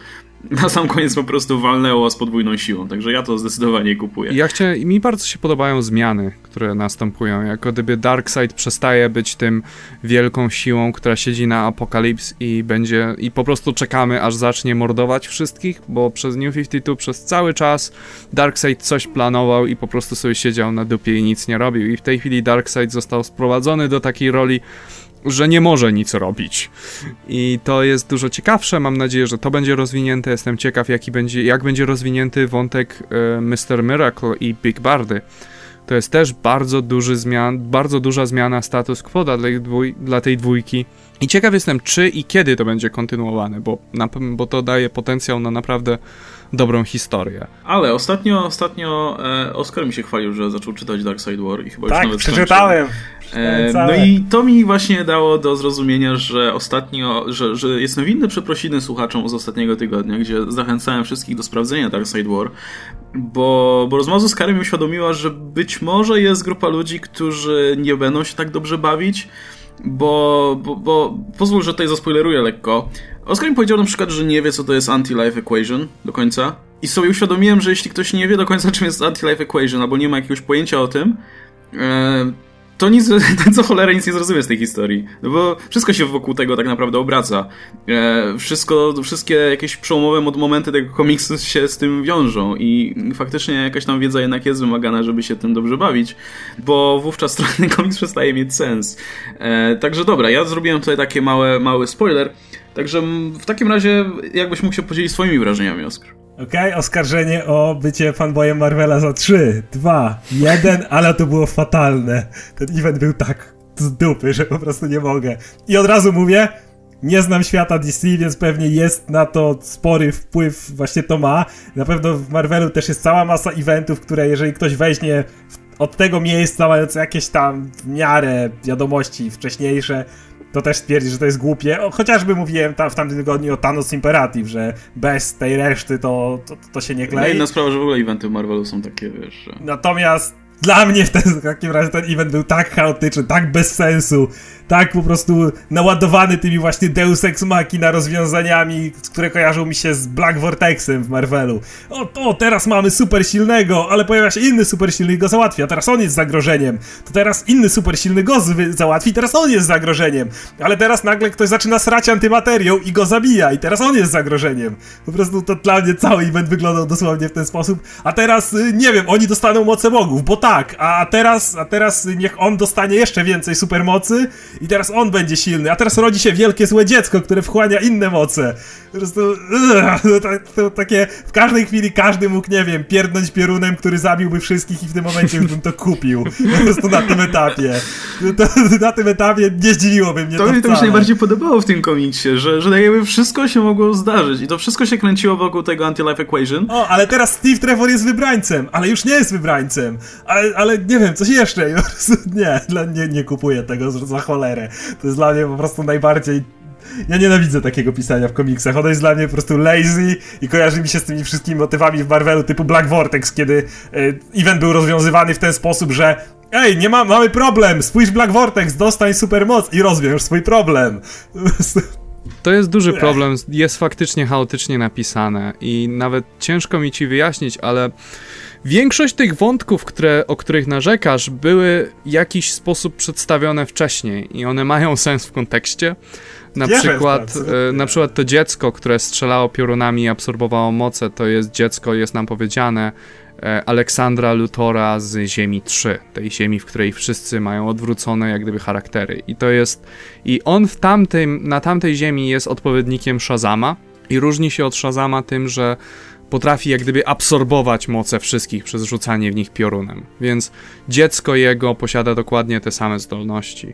na sam koniec po prostu walnęło z podwójną siłą, także ja to zdecydowanie kupuję. Ja chciałem, mi bardzo się podobają zmiany, które następują, jako gdyby Darkseid przestaje być tym wielką siłą, która siedzi na Apokalips i będzie, i po prostu czekamy, aż zacznie mordować wszystkich, bo przez New 52 przez cały czas Darkseid coś planował i po prostu sobie siedział na dupie i nic nie robił i w tej chwili Darkseid został sprowadzony do takiej roli że nie może nic robić. I to jest dużo ciekawsze. Mam nadzieję, że to będzie rozwinięte. Jestem ciekaw, jaki będzie, jak będzie rozwinięty wątek e, Mr. Miracle i Big Bardy. To jest też bardzo duży zmian, bardzo duża zmiana status quo dla tej, dwój, dla tej dwójki. I ciekaw jestem, czy i kiedy to będzie kontynuowane, bo, na, bo to daje potencjał na naprawdę dobrą historię. Ale ostatnio, ostatnio e, Oskar mi się chwalił, że zaczął czytać Dark Side War i chyba tak, już nawet przeczytałem. E, no i to mi właśnie dało do zrozumienia, że ostatnio, że, że jestem winny przeprosiny słuchaczom z ostatniego tygodnia, gdzie zachęcałem wszystkich do sprawdzenia Dark Side War, bo, bo rozmowa z Oskarem mi uświadomiła, że być może jest grupa ludzi, którzy nie będą się tak dobrze bawić, bo, bo, bo pozwól, że tutaj zaspoileruję lekko. Oskar mi powiedział na przykład, że nie wie, co to jest anti-life equation do końca. I sobie uświadomiłem, że jeśli ktoś nie wie do końca, czym jest anti-life equation, albo nie ma jakiegoś pojęcia o tym, e, to nic, ten co cholera nic nie zrozumie z tej historii. No bo wszystko się wokół tego tak naprawdę obraca. E, wszystko, wszystkie jakieś przełomowe momenty tego komiksu się z tym wiążą i faktycznie jakaś tam wiedza jednak jest wymagana, żeby się tym dobrze bawić, bo wówczas ten komiks przestaje mieć sens. E, także dobra, ja zrobiłem tutaj taki mały, mały spoiler. Także w takim razie jakbyś mógł się podzielić swoimi wrażeniami, Oskar. Okej, okay, oskarżenie o bycie fanboyem Marvela za 3, 2, 1, ale to było fatalne. Ten event był tak z dupy, że po prostu nie mogę. I od razu mówię, nie znam świata DC, więc pewnie jest na to spory wpływ, właśnie to ma. Na pewno w Marvelu też jest cała masa eventów, które jeżeli ktoś weźmie od tego miejsca, mając jakieś tam w miarę wiadomości wcześniejsze, to też twierdzi, że to jest głupie. O, chociażby mówiłem w tamtym tygodniu o Thanos Imperative, że bez tej reszty to, to, to się nie klei. No inna sprawa, że w ogóle eventy Marvelu są takie, wiesz... Że... Natomiast dla mnie w, ten, w takim razie ten event był tak chaotyczny, tak bez sensu, tak po prostu naładowany tymi właśnie Deus Ex Machina rozwiązaniami, które kojarzą mi się z Black Vortexem w Marvelu. O, teraz mamy super silnego, ale pojawia się inny super silny i go załatwi, a teraz on jest zagrożeniem. To teraz inny super silny go załatwi, teraz on jest zagrożeniem. Ale teraz nagle ktoś zaczyna srać antymaterią i go zabija i teraz on jest zagrożeniem. Po prostu to dla mnie cały event wyglądał dosłownie w ten sposób. A teraz, y, nie wiem, oni dostaną moce bogów, bo tak, a teraz, a teraz niech on dostanie jeszcze więcej supermocy i teraz on będzie silny, a teraz rodzi się wielkie złe dziecko, które wchłania inne moce. Po prostu, to, to, to, takie, w każdej chwili każdy mógł, nie wiem, pierdnąć piorunem, który zabiłby wszystkich i w tym momencie już bym to kupił. Po prostu na tym etapie. To, na tym etapie nie zdziwiłoby mnie to To mi to mi się najbardziej podobało w tym komiksie, że, że tak jakby wszystko się mogło zdarzyć i to wszystko się kręciło wokół tego Anti-Life Equation. O, ale teraz Steve Trevor jest wybrańcem, ale już nie jest wybrańcem. Ale, ale nie wiem, coś jeszcze. Nie, nie, nie kupuję tego za cholerę. To jest dla mnie po prostu najbardziej ja nienawidzę takiego pisania w komiksach. Ono jest dla mnie po prostu lazy i kojarzy mi się z tymi wszystkimi motywami w Marvelu typu Black Vortex, kiedy e, event był rozwiązywany w ten sposób, że Ej, nie ma, mamy problem! Spójrz Black Vortex, dostań supermoc i rozwiąż swój problem. To jest duży problem, jest faktycznie chaotycznie napisane i nawet ciężko mi ci wyjaśnić, ale Większość tych wątków, które, o których narzekasz, były w jakiś sposób przedstawione wcześniej i one mają sens w kontekście. Na przykład, e, na przykład to dziecko, które strzelało piorunami i absorbowało moce, to jest dziecko, jest nam powiedziane, e, Aleksandra Lutora z Ziemi 3, tej ziemi, w której wszyscy mają odwrócone jak gdyby charaktery. I to jest. I on w tamtym, na tamtej ziemi jest odpowiednikiem Shazama. I różni się od Shazama tym, że potrafi jak gdyby absorbować moce wszystkich przez rzucanie w nich piorunem. Więc dziecko jego posiada dokładnie te same zdolności.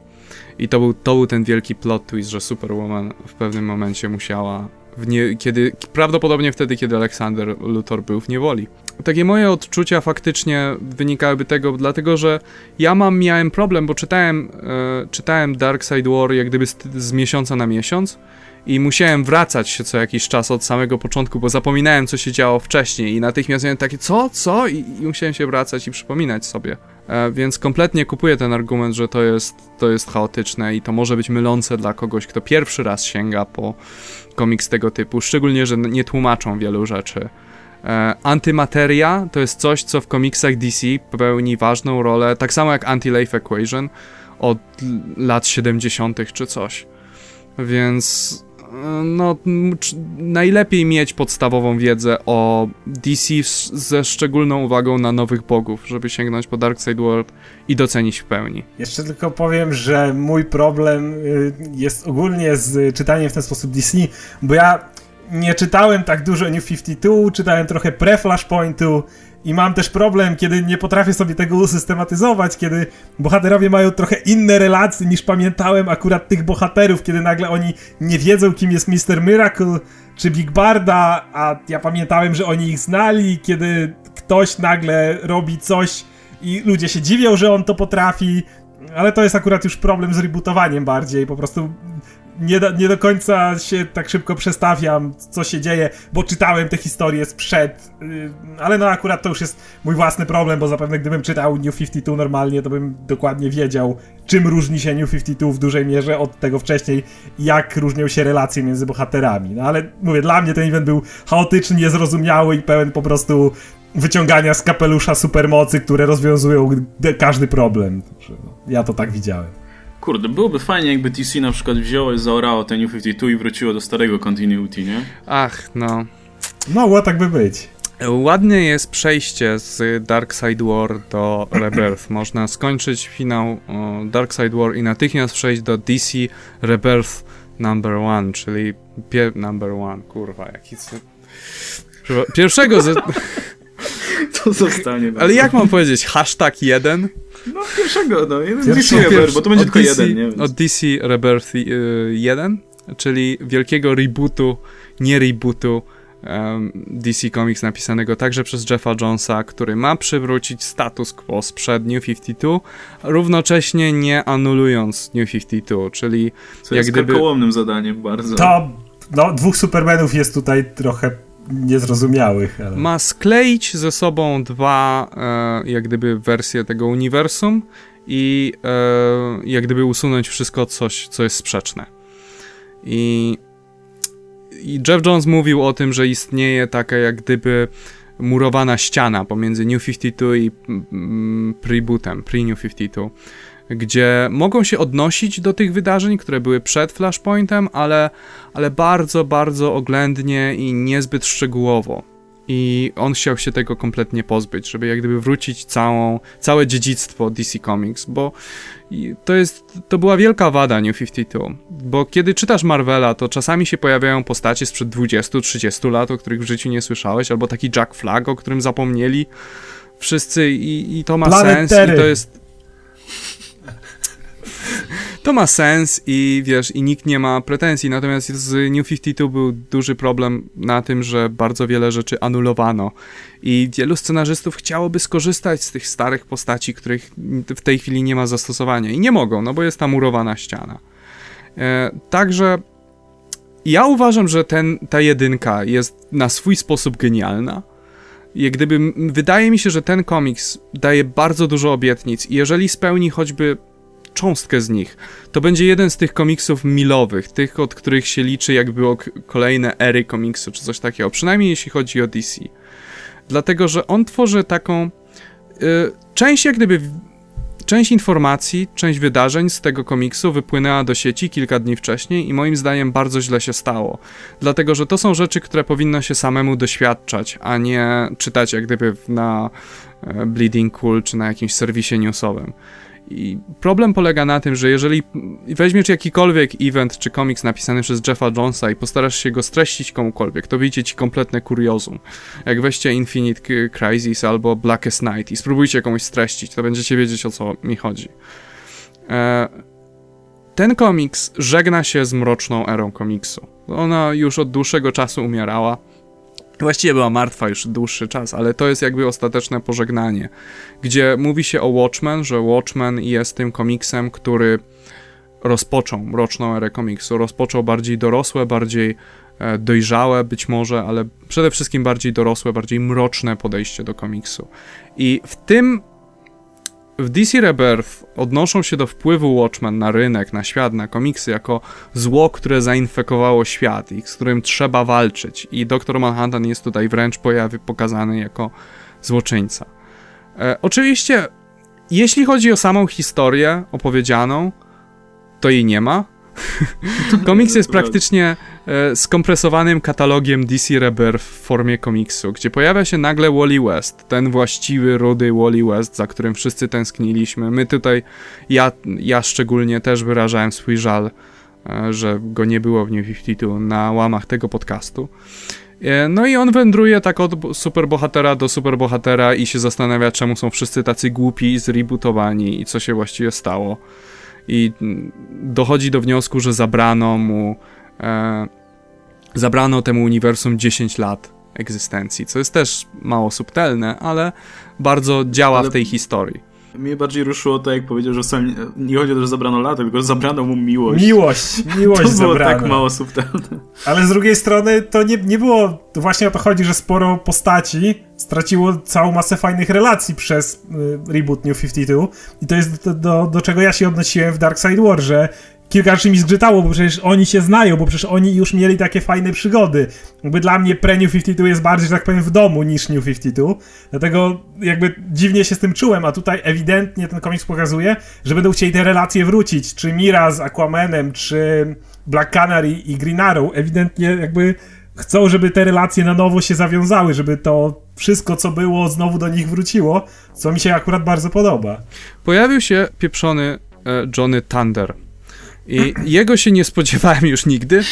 I to był, to był ten wielki plot twist, że Superwoman w pewnym momencie musiała nie, kiedy, prawdopodobnie wtedy, kiedy Aleksander Luthor był w niewoli. Takie moje odczucia faktycznie wynikałyby tego, dlatego że ja mam, miałem problem, bo czytałem, e, czytałem Dark Side War jak gdyby z, z miesiąca na miesiąc i musiałem wracać się co jakiś czas od samego początku, bo zapominałem, co się działo wcześniej i natychmiast miałem takie, co, co? I, i musiałem się wracać i przypominać sobie. E, więc kompletnie kupuję ten argument, że to jest, to jest chaotyczne i to może być mylące dla kogoś, kto pierwszy raz sięga po komiks tego typu, szczególnie, że nie tłumaczą wielu rzeczy. E, antymateria to jest coś, co w komiksach DC pełni ważną rolę, tak samo jak Anti-Life Equation od lat 70. czy coś. Więc no, najlepiej mieć podstawową wiedzę o DC ze szczególną uwagą na nowych bogów, żeby sięgnąć po Dark Side World i docenić w pełni. Jeszcze tylko powiem, że mój problem y, jest ogólnie z czytaniem w ten sposób DC, bo ja nie czytałem tak dużo New 52, czytałem trochę pre-Flashpointu i mam też problem, kiedy nie potrafię sobie tego usystematyzować, kiedy bohaterowie mają trochę inne relacje niż pamiętałem akurat tych bohaterów, kiedy nagle oni nie wiedzą, kim jest Mr. Miracle czy Big Barda, a ja pamiętałem, że oni ich znali, kiedy ktoś nagle robi coś i ludzie się dziwią, że on to potrafi, ale to jest akurat już problem z rebootowaniem bardziej, po prostu nie do, nie do końca się tak szybko przestawiam, co się dzieje, bo czytałem te historie sprzed, yy, ale no akurat to już jest mój własny problem, bo zapewne gdybym czytał New 52 normalnie, to bym dokładnie wiedział, czym różni się New 52 w dużej mierze od tego wcześniej, jak różnią się relacje między bohaterami. No ale mówię, dla mnie ten event był chaotyczny, niezrozumiały i pełen po prostu wyciągania z kapelusza supermocy, które rozwiązują każdy problem. Ja to tak widziałem. Kurde, byłoby fajnie, jakby TC na przykład wzięło i zaorało ten New 52 i wróciło do starego continuity, nie? Ach, no. Mogło tak by być. Ładnie jest przejście z Dark Side War do Rebirth. Można skończyć finał Dark Side War i natychmiast przejść do DC Rebirth number one, czyli pie number one, kurwa, jaki... Pierwszego z... To zostanie. Ale jak mam powiedzieć? Hashtag jeden? No pierwszego, no. Jeden DC Rebirth, bo to będzie tylko DC, jeden, nie? Od DC Rebirth 1, y, czyli wielkiego rebootu, nie rebootu um, DC Comics napisanego także przez Jeffa Jonesa, który ma przywrócić status quo sprzed New 52, równocześnie nie anulując New 52, czyli Co jak jest gdyby... zadaniem bardzo. To, no, dwóch Supermanów jest tutaj trochę niezrozumiałych. Ale... Ma skleić ze sobą dwa, e, jak gdyby, wersje tego uniwersum i e, jak gdyby usunąć wszystko, coś, co jest sprzeczne. I, I Jeff Jones mówił o tym, że istnieje taka jak gdyby murowana ściana pomiędzy New 52 i mm, pre-bootem, pre-New 52 gdzie mogą się odnosić do tych wydarzeń, które były przed Flashpointem, ale, ale bardzo, bardzo oględnie i niezbyt szczegółowo. I on chciał się tego kompletnie pozbyć, żeby jak gdyby wrócić całą, całe dziedzictwo DC Comics, bo to jest, to była wielka wada New 52, bo kiedy czytasz Marvela, to czasami się pojawiają postacie sprzed 20-30 lat, o których w życiu nie słyszałeś, albo taki Jack Flag, o którym zapomnieli wszyscy i, i to ma Planet sens i to jest to ma sens i wiesz, i nikt nie ma pretensji. Natomiast z New 52 był duży problem na tym, że bardzo wiele rzeczy anulowano i wielu scenarzystów chciałoby skorzystać z tych starych postaci, których w tej chwili nie ma zastosowania i nie mogą, no bo jest tam murowana ściana. E, także ja uważam, że ten, ta jedynka jest na swój sposób genialna. Jak gdyby, wydaje mi się, że ten komiks daje bardzo dużo obietnic i jeżeli spełni choćby cząstkę z nich. To będzie jeden z tych komiksów milowych, tych, od których się liczy jakby było kolejne ery komiksu, czy coś takiego, przynajmniej jeśli chodzi o DC. Dlatego, że on tworzy taką y, część jak gdyby część informacji, część wydarzeń z tego komiksu wypłynęła do sieci kilka dni wcześniej i moim zdaniem bardzo źle się stało. Dlatego, że to są rzeczy, które powinno się samemu doświadczać, a nie czytać jak gdyby na e, Bleeding Cool czy na jakimś serwisie newsowym. I problem polega na tym, że jeżeli weźmiesz jakikolwiek event czy komiks napisany przez Jeffa Jonesa i postarasz się go streścić komukolwiek, to wyjdzie ci kompletne kuriozum. Jak weźcie Infinite Crisis albo Blackest Night i spróbujcie komuś streścić, to będziecie wiedzieć o co mi chodzi. E, ten komiks żegna się z mroczną erą komiksu. Ona już od dłuższego czasu umierała Właściwie była martwa już dłuższy czas, ale to jest jakby ostateczne pożegnanie, gdzie mówi się o Watchmen, że Watchmen jest tym komiksem, który rozpoczął mroczną erę komiksu, rozpoczął bardziej dorosłe, bardziej e, dojrzałe być może, ale przede wszystkim bardziej dorosłe, bardziej mroczne podejście do komiksu. I w tym w DC Rebirth odnoszą się do wpływu Watchmen na rynek, na świat, na komiksy jako zło, które zainfekowało świat i z którym trzeba walczyć. I Dr. Manhattan jest tutaj wręcz pojawy pokazany jako złoczyńca. E, oczywiście, jeśli chodzi o samą historię opowiedzianą, to jej nie ma. Komiks jest praktycznie skompresowanym katalogiem DC Rebirth w formie komiksu, gdzie pojawia się nagle Wally West, ten właściwy, rudy Wally West, za którym wszyscy tęskniliśmy. My tutaj, ja, ja szczególnie też wyrażałem swój żal, e, że go nie było w New 52 na łamach tego podcastu. E, no i on wędruje tak od superbohatera do superbohatera i się zastanawia, czemu są wszyscy tacy głupi, zrebootowani i co się właściwie stało. I mm, dochodzi do wniosku, że zabrano mu e, zabrano temu uniwersum 10 lat egzystencji, co jest też mało subtelne, ale bardzo działa ale... w tej historii. Mnie bardziej ruszyło to, jak powiedział, że sam, nie chodzi o to, że zabrano latę, tylko zabrano mu miłość. Miłość, miłość To było zabrano. tak mało subtelne. Ale z drugiej strony to nie, nie było, to właśnie o to chodzi, że sporo postaci straciło całą masę fajnych relacji przez y, reboot New 52 i to jest do, do, do czego ja się odnosiłem w Dark Side War, że kilka rzeczy mi zgrzytało, bo przecież oni się znają, bo przecież oni już mieli takie fajne przygody. Jakby dla mnie pre-New 52 jest bardziej, że tak powiem, w domu niż New 52. Dlatego jakby dziwnie się z tym czułem, a tutaj ewidentnie ten komiks pokazuje, że będą chcieli te relacje wrócić. Czy Mira z Aquamanem, czy Black Canary i Green Arrow ewidentnie jakby chcą, żeby te relacje na nowo się zawiązały, żeby to wszystko, co było, znowu do nich wróciło, co mi się akurat bardzo podoba. Pojawił się pieprzony e, Johnny Thunder i jego się nie spodziewałem już nigdy,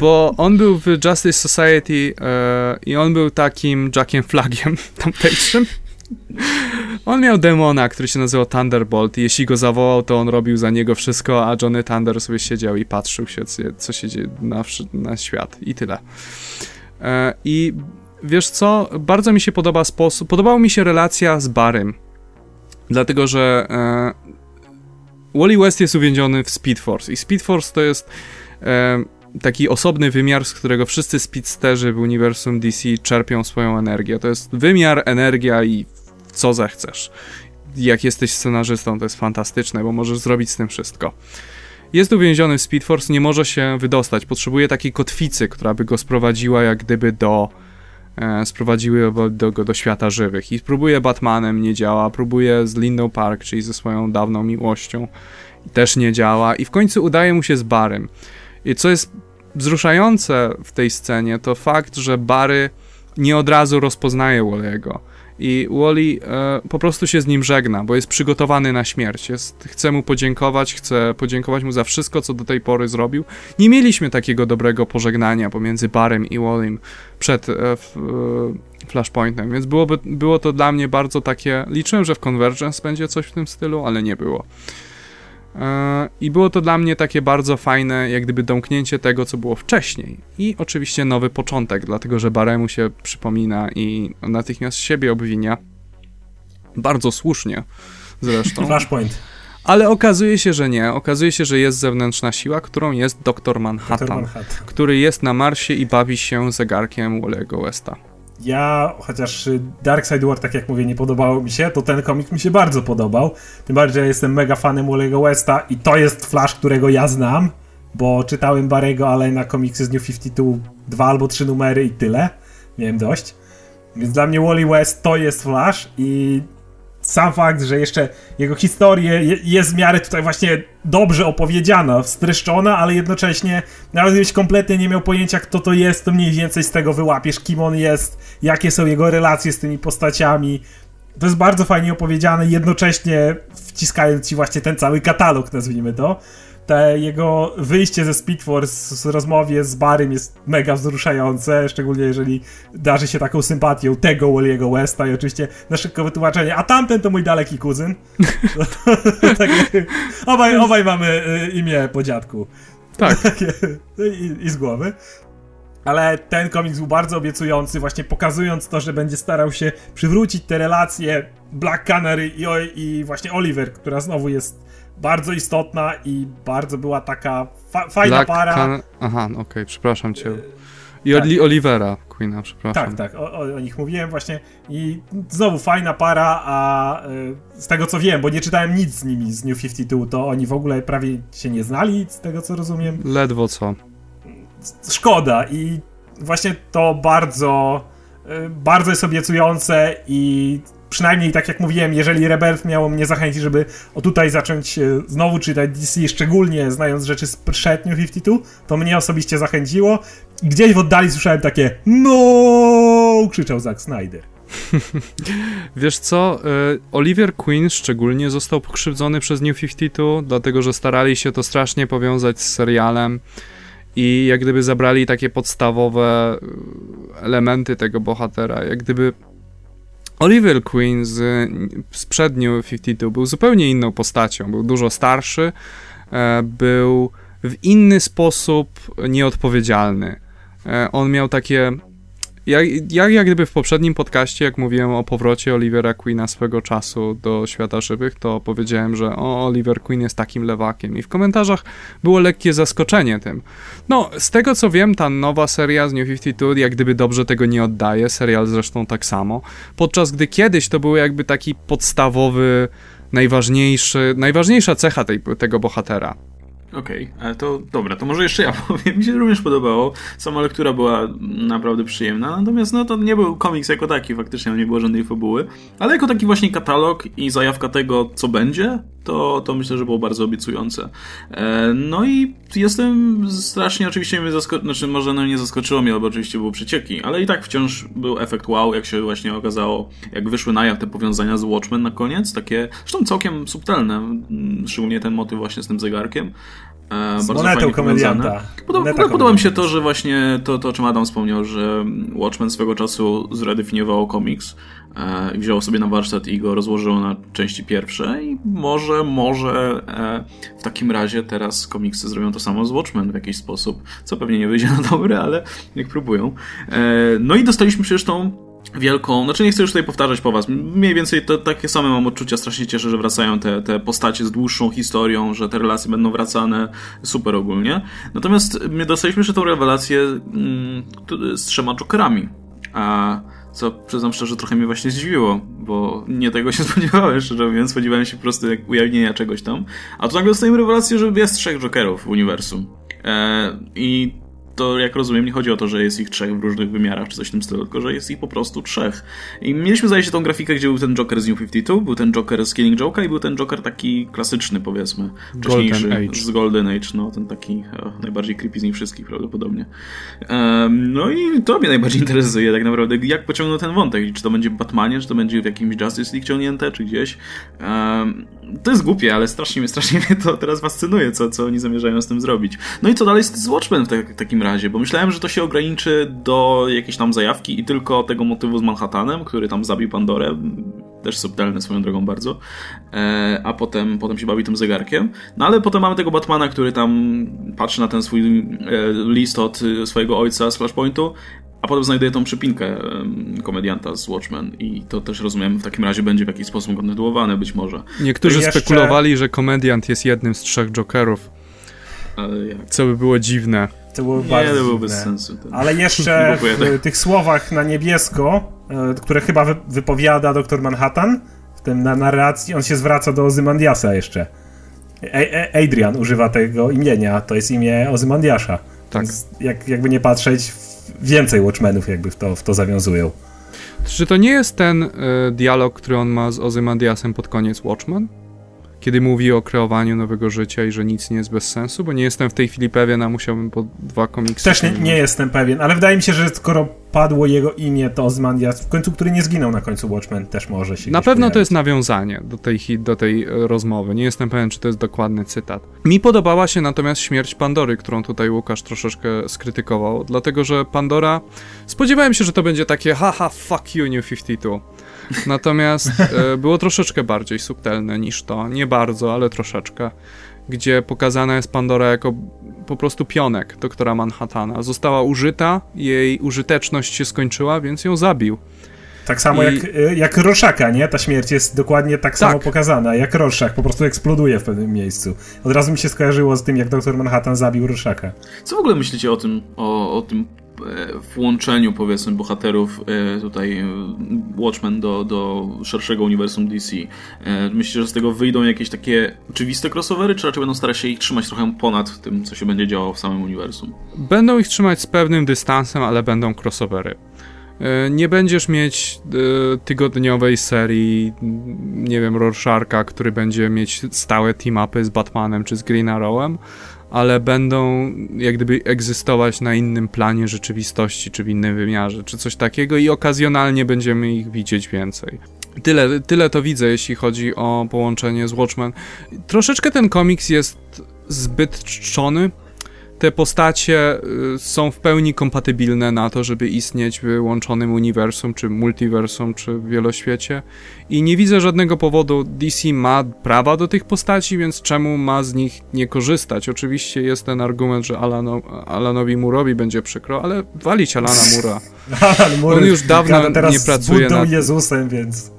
bo on był w Justice Society e, i on był takim Jackiem Flagiem tamtejszym. On miał demona, który się nazywał Thunderbolt i jeśli go zawołał, to on robił za niego wszystko, a Johnny Thunder sobie siedział i patrzył się, co się dzieje na, na świat i tyle. E, I wiesz co, bardzo mi się podoba sposób, podobała mi się relacja z Barym, dlatego, że e, Wally West jest uwięziony w Speed Force i Speed Force to jest e, taki osobny wymiar, z którego wszyscy speedsterzy w uniwersum DC czerpią swoją energię. To jest wymiar, energia i co zechcesz. Jak jesteś scenarzystą, to jest fantastyczne, bo możesz zrobić z tym wszystko. Jest uwięziony w Speed Force, nie może się wydostać. Potrzebuje takiej kotwicy, która by go sprowadziła jak gdyby do sprowadziły go do, do, świata żywych. I próbuje Batmanem, nie działa, próbuje z Lindą Park, czyli ze swoją dawną miłością, też nie działa. I w końcu udaje mu się z Barym. I co jest wzruszające w tej scenie, to fakt, że Bary nie od razu rozpoznaje Wally'ego i Wally e, po prostu się z nim żegna, bo jest przygotowany na śmierć. Jest, chce mu podziękować, chce podziękować mu za wszystko, co do tej pory zrobił. Nie mieliśmy takiego dobrego pożegnania pomiędzy Barem i Wallym przed e, f, e, Flashpointem, więc byłoby, było to dla mnie bardzo takie... Liczyłem, że w Convergence będzie coś w tym stylu, ale nie było. E, I było to dla mnie takie bardzo fajne, jak gdyby domknięcie tego, co było wcześniej. I oczywiście nowy początek, dlatego że Baremu się przypomina i natychmiast siebie obwinia. Bardzo słusznie zresztą. Flashpoint. Ale okazuje się, że nie. Okazuje się, że jest zewnętrzna siła, którą jest Doktor Manhattan, Manhattan, który jest na Marsie i bawi się zegarkiem Wally'ego Westa. Ja, chociaż Dark Side War, tak jak mówię, nie podobało mi się, to ten komik mi się bardzo podobał. Tym bardziej, że ja jestem mega fanem Wally'ego Westa i to jest Flash, którego ja znam, bo czytałem Barego, ale na komiksy z New 52 dwa albo trzy numery i tyle. Miałem dość. Więc dla mnie Wally West to jest Flash i sam fakt, że jeszcze jego historia jest w miarę tutaj właśnie dobrze opowiedziana, wstreszczona, ale jednocześnie nawet gdybyś kompletnie nie miał pojęcia kto to jest, to mniej więcej z tego wyłapiesz, kim on jest, jakie są jego relacje z tymi postaciami. To jest bardzo fajnie opowiedziane, jednocześnie wciskając ci właśnie ten cały katalog, nazwijmy to te jego wyjście ze Speed Force z rozmowie z Barym jest mega wzruszające, szczególnie jeżeli darzy się taką sympatią tego Wally'ego Westa i oczywiście na szybko wytłumaczenie, a tamten to mój daleki kuzyn. tak, obaj, obaj mamy y, imię po dziadku. Tak. I, I z głowy. Ale ten komiks był bardzo obiecujący, właśnie pokazując to, że będzie starał się przywrócić te relacje Black Canary i, i właśnie Oliver, która znowu jest bardzo istotna i bardzo była taka fa fajna Black para. Can... Aha, okej, okay, przepraszam cię. I tak. Olivera Queena, przepraszam. Tak, tak, o, o, nich mówiłem właśnie. I znowu fajna para, a y, z tego co wiem, bo nie czytałem nic z nimi z New 52, to oni w ogóle prawie się nie znali, z tego co rozumiem. Ledwo co. Szkoda i właśnie to bardzo, y, bardzo jest obiecujące i przynajmniej tak jak mówiłem, jeżeli Rebirth miało mnie zachęcić, żeby o tutaj zacząć e, znowu czytać DC, szczególnie znając rzeczy z przed New 52, to mnie osobiście zachęciło. Gdzieś w oddali słyszałem takie NO! krzyczał Zack Snyder. Wiesz co, e, Oliver Queen szczególnie został pokrzywdzony przez New 52, dlatego że starali się to strasznie powiązać z serialem i jak gdyby zabrali takie podstawowe y, elementy tego bohatera, jak gdyby Oliver Queen z, z przed New 52 był zupełnie inną postacią, był dużo starszy, e, był w inny sposób nieodpowiedzialny. E, on miał takie jak, jak, jak gdyby w poprzednim podcaście, jak mówiłem o powrocie Olivera Queena swego czasu do świata żywych, to powiedziałem, że o, Oliver Queen jest takim lewakiem i w komentarzach było lekkie zaskoczenie tym. No, z tego co wiem, ta nowa seria z New 52 jak gdyby dobrze tego nie oddaje, serial zresztą tak samo, podczas gdy kiedyś to był jakby taki podstawowy, najważniejszy, najważniejsza cecha tej, tego bohatera. Okej, okay, to dobra, to może jeszcze ja powiem. Mi się również podobało. Sama lektura była naprawdę przyjemna, natomiast no to nie był komiks jako taki, faktycznie nie było żadnej fabuły, ale jako taki właśnie katalog i zajawka tego, co będzie, to, to myślę, że było bardzo obiecujące. E, no i jestem strasznie, oczywiście mnie zaskoczyło, znaczy może no nie zaskoczyło mnie, bo oczywiście były przecieki, ale i tak wciąż był efekt wow, jak się właśnie okazało, jak wyszły na jaw te powiązania z Watchmen na koniec, takie, zresztą całkiem subtelne, szczególnie ten motyw właśnie z tym zegarkiem. E, z bardzo monetą komedianta. Podoba, podoba mi się to, że właśnie to, to, o czym Adam wspomniał, że Watchmen swego czasu zredefiniowało komiks e, i wzięło sobie na warsztat i go rozłożyło na części pierwsze i może, może e, w takim razie teraz komiksy zrobią to samo z Watchmen w jakiś sposób, co pewnie nie wyjdzie na dobre, ale niech próbują. No i dostaliśmy przecież tą wielką, znaczy nie chcę już tutaj powtarzać po was, mniej więcej to, takie same mam odczucia, strasznie cieszę, że wracają te, te postacie z dłuższą historią, że te relacje będą wracane, super ogólnie. Natomiast my dostaliśmy jeszcze tą rewelację mm, z trzema Jokerami, a co przyznam szczerze trochę mnie właśnie zdziwiło, bo nie tego się spodziewałem, szczerze mówiąc, spodziewałem się po prostu ujawnienia czegoś tam, a tu nagle dostajemy rewelację, że jest trzech Jokerów w uniwersum. E, I to jak rozumiem, nie chodzi o to, że jest ich trzech w różnych wymiarach czy coś w tym stylu, tylko że jest ich po prostu trzech. I mieliśmy zdaje się tą grafikę, gdzie był ten Joker z New 52, był ten Joker z Killing Joke'a i był ten Joker taki klasyczny, powiedzmy. Golden Age. Z Golden Age, no ten taki o, najbardziej creepy z nich wszystkich prawdopodobnie. Um, no i to mnie najbardziej interesuje tak naprawdę, jak pociągną ten wątek. Czy to będzie w Batmanie, czy to będzie w jakimś Justice League ciągnięte, czy gdzieś. Um, to jest głupie, ale strasznie mnie, strasznie mnie to teraz fascynuje, co, co oni zamierzają z tym zrobić. No i co dalej z, Watchmen w te, takim razie, bo myślałem, że to się ograniczy do jakiejś tam zajawki i tylko tego motywu z Manhattanem, który tam zabił Pandorę, też subtelne swoją drogą bardzo, e, a potem, potem się bawi tym zegarkiem. No ale potem mamy tego Batmana, który tam patrzy na ten swój e, list od swojego ojca z Flashpointu, a potem znajduje tą przypinkę komedianta z Watchmen i to też rozumiem, w takim razie będzie w jakiś sposób kontynuowane być może. Niektórzy jeszcze... spekulowali, że komediant jest jednym z trzech Jokerów. Co by było dziwne. To było nie, bardzo to było bez sensu. Ten... Ale jeszcze w tych słowach na niebiesko, e, które chyba wypowiada doktor Manhattan, w tym na narracji, on się zwraca do Ozymandiasa jeszcze. Adrian używa tego imienia, to jest imię Ozymandiasza. Tak. Więc jak, jakby nie patrzeć, więcej Watchmenów jakby w to, w to zawiązują. Czy to nie jest ten y, dialog, który on ma z Ozymandiasem pod koniec Watchmen? Kiedy mówi o kreowaniu nowego życia i że nic nie jest bez sensu, bo nie jestem w tej chwili pewien, a musiałbym po dwa komiksy. Też nie, nie, jestem pewien, ale wydaje mi się, że skoro padło jego imię, to Ozymandias, w końcu, który nie zginął na końcu Watchmen, też może się Na pewno pojawić. to jest nawiązanie do tej, do tej e, rozmowy. Nie jestem pewien, czy to jest dokładny cytat. Mi podobała się natomiast śmierć Pandory, którą tutaj Łukasz troszeczkę skrytykował, dlatego że Pandora. Spodziewałem się, że to będzie takie haha, fuck you, New 52. Natomiast e, było troszeczkę bardziej subtelne niż to. Nie bardzo, ale troszeczkę. Gdzie pokazana jest Pandora jako po prostu pionek doktora Manhattana. Została użyta, jej użyteczność się skończyła, więc ją zabił. Tak samo I... jak, e, jak Roszaka, nie? Ta śmierć jest dokładnie tak, tak, samo pokazana, jak Roszak, po prostu eksploduje w pewnym miejscu. Od razu mi się skojarzyło z tym, jak doktor Manhattan zabił Roszaka. Co w ogóle myślicie o tym, o, o tym E, włączeniu powiedzmy bohaterów e, tutaj e, Watchmen do, do szerszego uniwersum DC. Myślicie, że z tego wyjdą jakieś takie oczywiste crossovery, czy raczej będą starać się ich trzymać trochę ponad tym, co się będzie działo w samym uniwersum? Będą ich trzymać z pewnym dystansem, ale będą crossovery. Nie będziesz mieć tygodniowej serii, nie wiem, Rorsharka, który będzie mieć stałe team-upy z Batmanem czy z Green Arrowem, ale będą jak gdyby egzystować na innym planie rzeczywistości, czy w innym wymiarze, czy coś takiego i okazjonalnie będziemy ich widzieć więcej. Tyle, tyle to widzę, jeśli chodzi o połączenie z Watchmen. Troszeczkę ten komiks jest zbyt czczony, te postacie y, są w pełni kompatybilne na to, żeby istnieć w łączonym uniwersum, czy multiversum, czy wieloświecie. I nie widzę żadnego powodu. DC ma prawa do tych postaci, więc czemu ma z nich nie korzystać? Oczywiście jest ten argument, że Alano, Alanowi Murowi będzie przykro, ale walić Alana Mura. Alan On już dawno teraz nie pracuje nad- Jezusem, więc...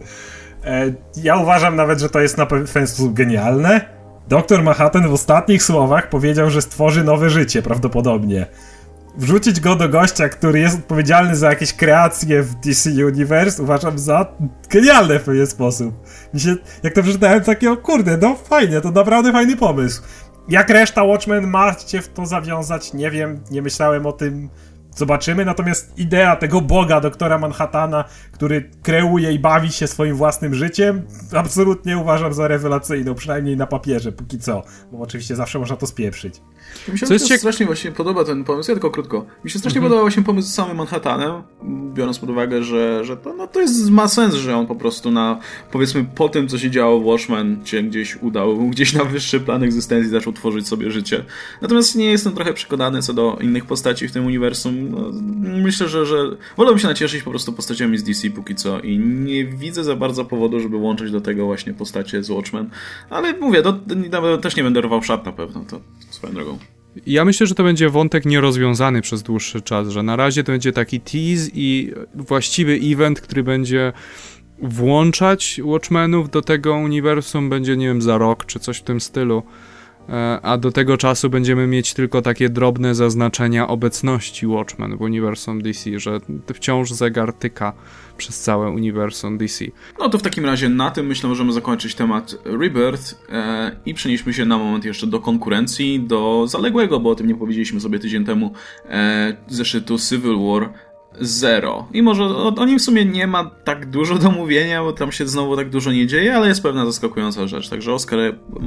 E, ja uważam nawet, że to jest na pewien sposób genialne. Doktor Manhattan w ostatnich słowach powiedział, że stworzy nowe życie prawdopodobnie. Wrzucić go do gościa, który jest odpowiedzialny za jakieś kreacje w DC Universe, uważam za genialne w pewien sposób. Mi się, jak to przeczytałem, takie, o kurde, no fajnie, to naprawdę fajny pomysł. Jak reszta Watchmen ma się w to zawiązać, nie wiem, nie myślałem o tym. Zobaczymy, natomiast idea tego boga, doktora Manhattana, który kreuje i bawi się swoim własnym życiem, absolutnie uważam za rewelacyjną, przynajmniej na papierze, póki co. Bo oczywiście zawsze można to spieprzyć. Mi się jest strasznie właśnie podoba ten pomysł, ja tylko krótko. Mi się strasznie podoba właśnie pomysł z samym Manhattanem, biorąc pod uwagę, że, że to, no, to jest, ma sens, że on po prostu na, powiedzmy, po tym, co się działo w Watchmen, się gdzieś udał, gdzieś na wyższy plan egzystencji zaczął tworzyć sobie życie. Natomiast nie jestem trochę przekonany co do innych postaci w tym uniwersum. No, myślę, że, że wolałbym się nacieszyć po prostu postaciami z DC póki co i nie widzę za bardzo powodu, żeby łączyć do tego właśnie postacie z Watchmen. Ale mówię, to, to, też nie będę rwał szat na pewno, to swoją drogą. Ja myślę, że to będzie wątek nierozwiązany przez dłuższy czas, że na razie to będzie taki tease i właściwy event, który będzie włączać Watchmenów do tego uniwersum, będzie, nie wiem, za rok czy coś w tym stylu. E, A do tego czasu będziemy mieć tylko takie drobne zaznaczenia obecności Watchmen w uniwersum DC, że wciąż zegar tyka przez całe uniwersum DC. No to w takim razie na tym myślę możemy zakończyć temat Rebirth e, i przenieśmy się na moment jeszcze do konkurencji, do zaległego, bo o tym nie powiedzieliśmy sobie tydzień temu, e, zeszytu Civil War Zero. I może o, o nim w sumie nie ma tak dużo do mówienia, bo tam się znowu tak dużo nie dzieje, ale jest pewna zaskakująca rzecz. Także Oskar,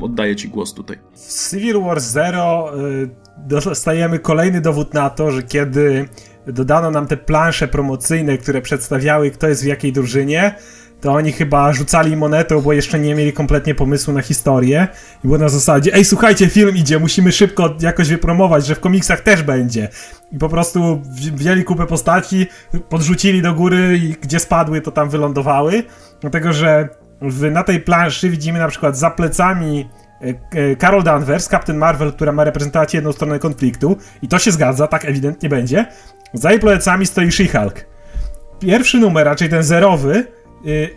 oddaję Ci głos tutaj. W Civil War Zero y, dostajemy kolejny dowód na to, że kiedy dodano nam te plansze promocyjne, które przedstawiały, kto jest w jakiej drużynie, to oni chyba rzucali monetą, bo jeszcze nie mieli kompletnie pomysłu na historię. I było na zasadzie, ej, słuchajcie, film idzie, musimy szybko jakoś wypromować, że w komiksach też będzie. I po prostu wzi- wzięli kupę postaci, podrzucili do góry i gdzie spadły, to tam wylądowały. Dlatego, że w, na tej planszy widzimy na przykład za plecami e, e, Carol Danvers, Captain Marvel, która ma reprezentować jedną stronę konfliktu. I to się zgadza, tak ewidentnie będzie. Za jej plecami stoi She-Hulk. Pierwszy numer, raczej ten zerowy, y,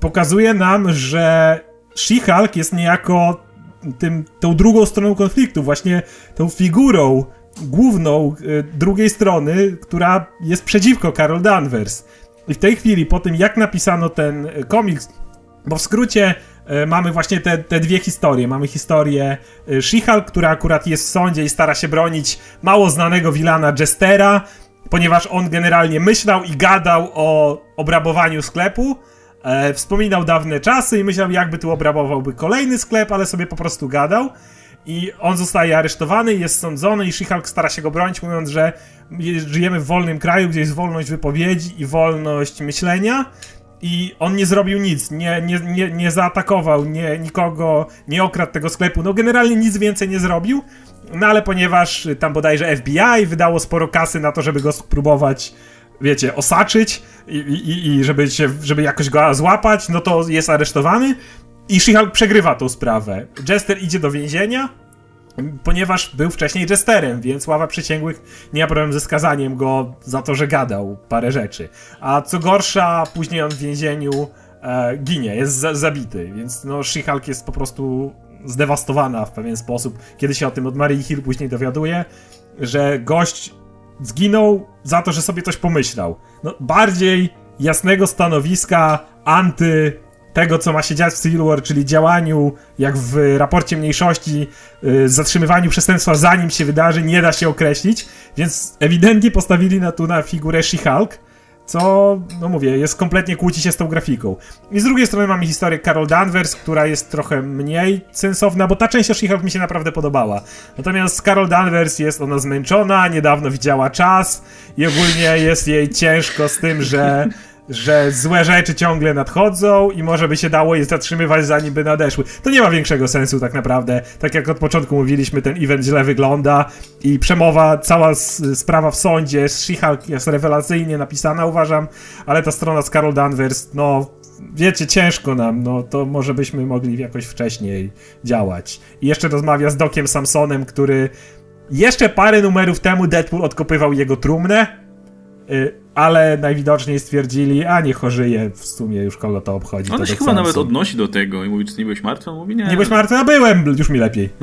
pokazuje nam, że She-Hulk jest niejako tym, tą drugą stroną konfliktu, właśnie tą figurą główną y, drugiej strony, która jest przeciwko Carol Danvers. I w tej chwili, po tym jak napisano ten y, komiks, bo w skrócie mamy właśnie te, te dwie historie. Mamy historię She-Hulk, która akurat jest w sądzie i stara się bronić mało znanego wilana Jestera, ponieważ on generalnie myślał i gadał o obrabowaniu sklepu. E, wspominał dawne czasy i myślał, jakby tu obrabowałby kolejny sklep, ale sobie po prostu gadał. I on zostaje aresztowany, jest sądzony i She-Hulk stara się go bronić, mówiąc, że żyjemy w wolnym kraju, gdzie jest wolność wypowiedzi i wolność myślenia. I on nie zrobił nic, nie, nie, nie, nie zaatakował nie, nikogo, nie okradł tego sklepu. No generalnie nic więcej nie zrobił. No ale ponieważ tam bodajże FBI wydało sporo kasy na to, żeby go spróbować, wiecie, osaczyć i, i, i żeby, się, żeby jakoś go złapać, no to jest aresztowany. I She-Hulk przegrywa tą sprawę. Jester idzie do więzienia, ponieważ był wcześniej Jesterem, więc ława przysięgłych nie ma problemu ze skazaniem go za to, że gadał parę rzeczy. A co gorsza, później on w więzieniu e, ginie, jest za, zabity, więc no She-Hulk jest po prostu zdewastowana w pewien sposób. Kiedy się o tym od Marii Hill później dowiaduje, że gość zginął za to, że sobie coś pomyślał. No, bardziej jasnego stanowiska anty tego, co ma się dziać w Civil War, czyli działaniu, jak w raporcie mniejszości, y, zatrzymywaniu przestępstwa zanim się wydarzy, nie da się określić, więc ewidentnie postawili na tu na figurę She-Hulk, co, no mówię, jest kompletnie kłóci się z tą grafiką. I z drugiej strony mamy historię Carol Danvers, która jest trochę mniej sensowna, bo ta część o She-Hulk mi się naprawdę podobała. Natomiast Carol Danvers jest ona zmęczona, niedawno widziała czas i ogólnie jest jej ciężko z tym, że że złe rzeczy ciągle nadchodzą i może by się dało je zatrzymywać zanim by nadeszły. To nie ma większego sensu tak naprawdę. Tak jak od początku mówiliśmy, ten event źle wygląda i przemowa, cała sprawa w sądzie, She-Hulk jest rewelacyjnie napisana uważam, ale ta strona z Carol Danvers, no wiecie, ciężko nam, no to może byśmy mogli jakoś wcześniej działać. I jeszcze rozmawia z Dokiem Samsonem, który jeszcze parę numerów temu Deadpool odkopywał jego trumnę, y, ale najwidoczniej stwierdzili, a niech ożyje, w sumie już kogo to obchodzi. On się chyba nawet odnosi do tego i mówi, czy nie byłeś martwy? On mówi, nie. Nie byłeś martwy? A byłem, już mi lepiej.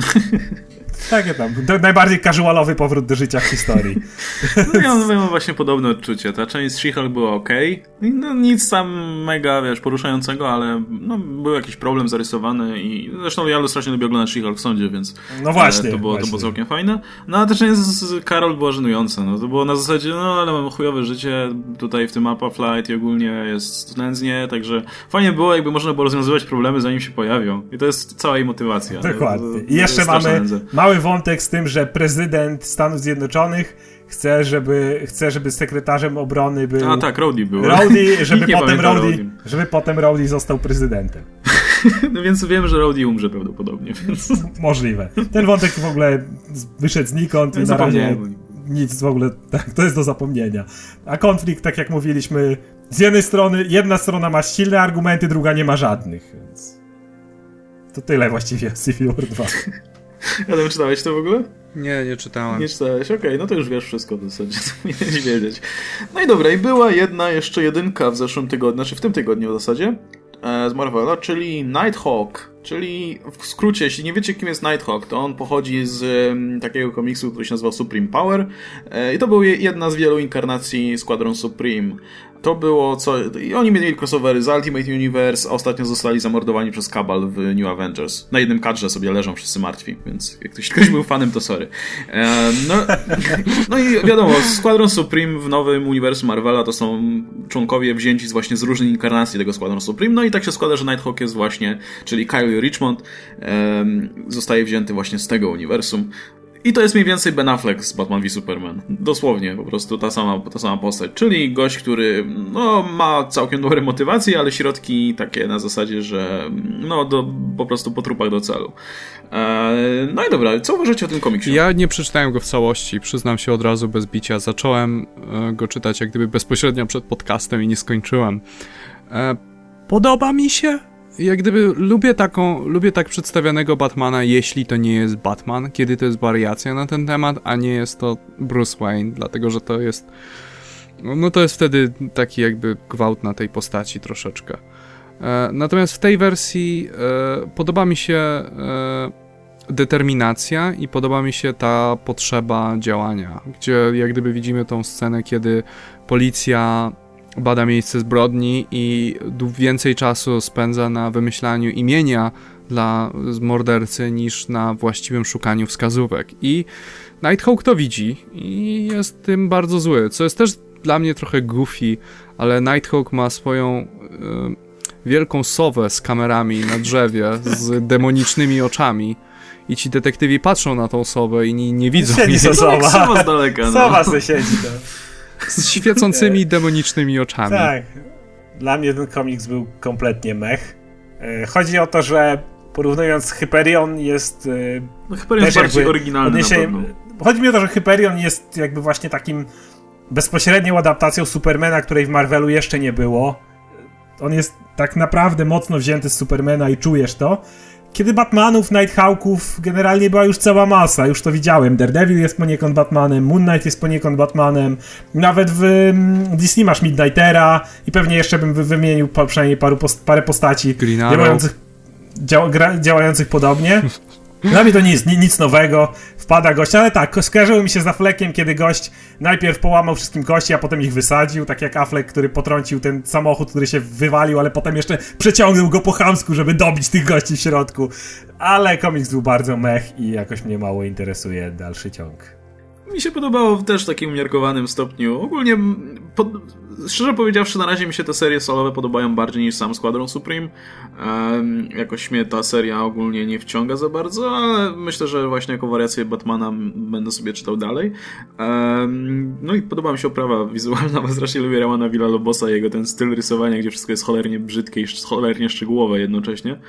Takie tam. Najbardziej casualowy powrót do życia w historii. No ja mam właśnie podobne odczucie. Ta część She-Hulk była ok. No, nic tam mega, wiesz, poruszającego, ale no, był jakiś problem zarysowany i zresztą ja strasznie lubię oglądać She-Hulk w sądzie, więc no właśnie, to, było, właśnie. to było całkiem fajne. No a ta część z Karol była żenująca. No, to było na zasadzie, no ale mam chujowe życie tutaj w tym Mapa Flight i ogólnie jest nędznie, także fajnie było, jakby można było rozwiązywać problemy zanim się pojawią. I to jest cała jej motywacja. Dokładnie. I jeszcze mamy mały wątek z tym, że prezydent Stanów Zjednoczonych chce, żeby, chce, żeby sekretarzem obrony był... A tak, Rowdy był. Rowdy, żeby, potem Rowdy, żeby potem Rowdy został prezydentem. no więc wiem, że Rowdy umrze prawdopodobnie, więc... Możliwe. Ten wątek w ogóle wyszedł znikąd i na razie nic w ogóle, tak, to jest do zapomnienia. A konflikt, tak jak mówiliśmy, z jednej strony, jedna strona ma silne argumenty, druga nie ma żadnych, więc... To tyle właściwie o Civil War 2. Adam, czytałeś to w ogóle? Nie, nie czytałem. Nie czytałeś, okej, okay, no to już wiesz wszystko w zasadzie, co powinieneś wiedzieć. No i dobra, i była jedna jeszcze jedynka w zeszłym tygodniu, znaczy w tym tygodniu w zasadzie, e, z Marvela, czyli Nighthawk, czyli w skrócie, jeśli nie wiecie kim jest Nighthawk, to on pochodzi z um, takiego komiksu, który się nazywał Supreme Power e, i to była jedna z wielu inkarnacji Squadron Supreme. To było co. I oni mieli crossovery z Ultimate Universe, a ostatnio zostali zamordowani przez Kabal w New Avengers. Na jednym kadrze sobie leżą wszyscy martwi, więc jak ktoś, ktoś był fanem, to sorry. E, no, no i wiadomo, Squadron Supreme w nowym uniwersum Marvela to są członkowie wzięci z właśnie z różnych inkarnacji tego Squadron Supreme. No i tak się składa, że Nighthawk jest właśnie, czyli Kyle Richmond, zostaje wzięty właśnie z tego uniwersum. I to jest mniej więcej Ben Affleck z Batman v Superman. Dosłownie, po prostu ta sama, ta sama postać. Czyli gość, który no, ma całkiem dobre motywacje, ale środki takie na zasadzie, że no, do, po prostu po trupach do celu. Eee, no i dobra, co uważacie o tym komiksie? Ja nie przeczytałem go w całości, przyznam się od razu bez bicia. Zacząłem e, go czytać jak gdyby bezpośrednio przed podcastem i nie skończyłem. E, podoba mi się, jak gdyby lubię taką, lubię tak przedstawionego Batmana, jeśli to nie jest Batman, kiedy to jest wariacja na ten temat, a nie jest to Bruce Wayne, dlatego że to jest no to jest wtedy taki jakby gwałt na tej postaci troszeczkę. E, natomiast w tej wersji e, podoba mi się e, determinacja i podoba mi się ta potrzeba działania, gdzie jak gdyby widzimy tą scenę, kiedy policja bada miejsce zbrodni i więcej czasu spędza na wymyślaniu imienia dla mordercy niż na właściwym szukaniu wskazówek. I Nighthawk to widzi i jest tym bardzo zły, co jest też dla mnie trochę goofy, ale Nighthawk ma swoją y, wielką sowę z kamerami na drzewie, z demonicznymi oczami. I ci detektywi patrzą na tą sowę i nie, nie widzą jej. Sowa. Sowa z daleka. No. Sowa se siedzi. To z świecącymi demonicznymi oczami. Tak. Dla mnie ten komiks był kompletnie mech. Chodzi o to, że porównując Hyperion jest... No Hyperion jest bardziej oryginalny Chodzi mi o to, że Hyperion jest jakby właśnie takim bezpośrednią adaptacją Supermana, której w Marvelu jeszcze nie było. On jest tak naprawdę mocno wzięty z Supermana i czujesz to. Kiedy Batmanów, Nighthawków generalnie była już cała masa, już to widziałem. Daredevil jest poniekąd Batmanem, Moon Knight jest poniekąd Batmanem, nawet w mm, Disney masz Midnightera i pewnie jeszcze bym wymienił przynajmniej paru post parę postaci działających, dział działających podobnie. Dla mnie to nic, nic nowego, wpada gość, ale tak, skojarzyło mi się z Affleckiem, kiedy gość najpierw połamał wszystkim kości, a potem ich wysadził, tak jak Affleck, który potrącił ten samochód, który się wywalił, ale potem jeszcze przeciągnął go po chamsku, żeby dobić tych gości w środku. Ale komiks był bardzo mech i jakoś mnie mało interesuje dalszy ciąg. Mi się podobało też takim umiarkowanym stopniu. Ogólnie, pod, szczerze powiedziawszy, na razie mi się te serie solowe podobają bardziej niż sam Squadron Supreme. Um, jakoś mnie ta seria ogólnie nie wciąga za bardzo, ale myślę, że właśnie jako wariację Batmana będę sobie czytał dalej. Um, no i podoba mi się oprawa wizualna, bo strasznie lubię Ramana Villalobosa i jego ten styl rysowania, gdzie wszystko jest cholernie brzydkie i cholernie szczegółowe jednocześnie.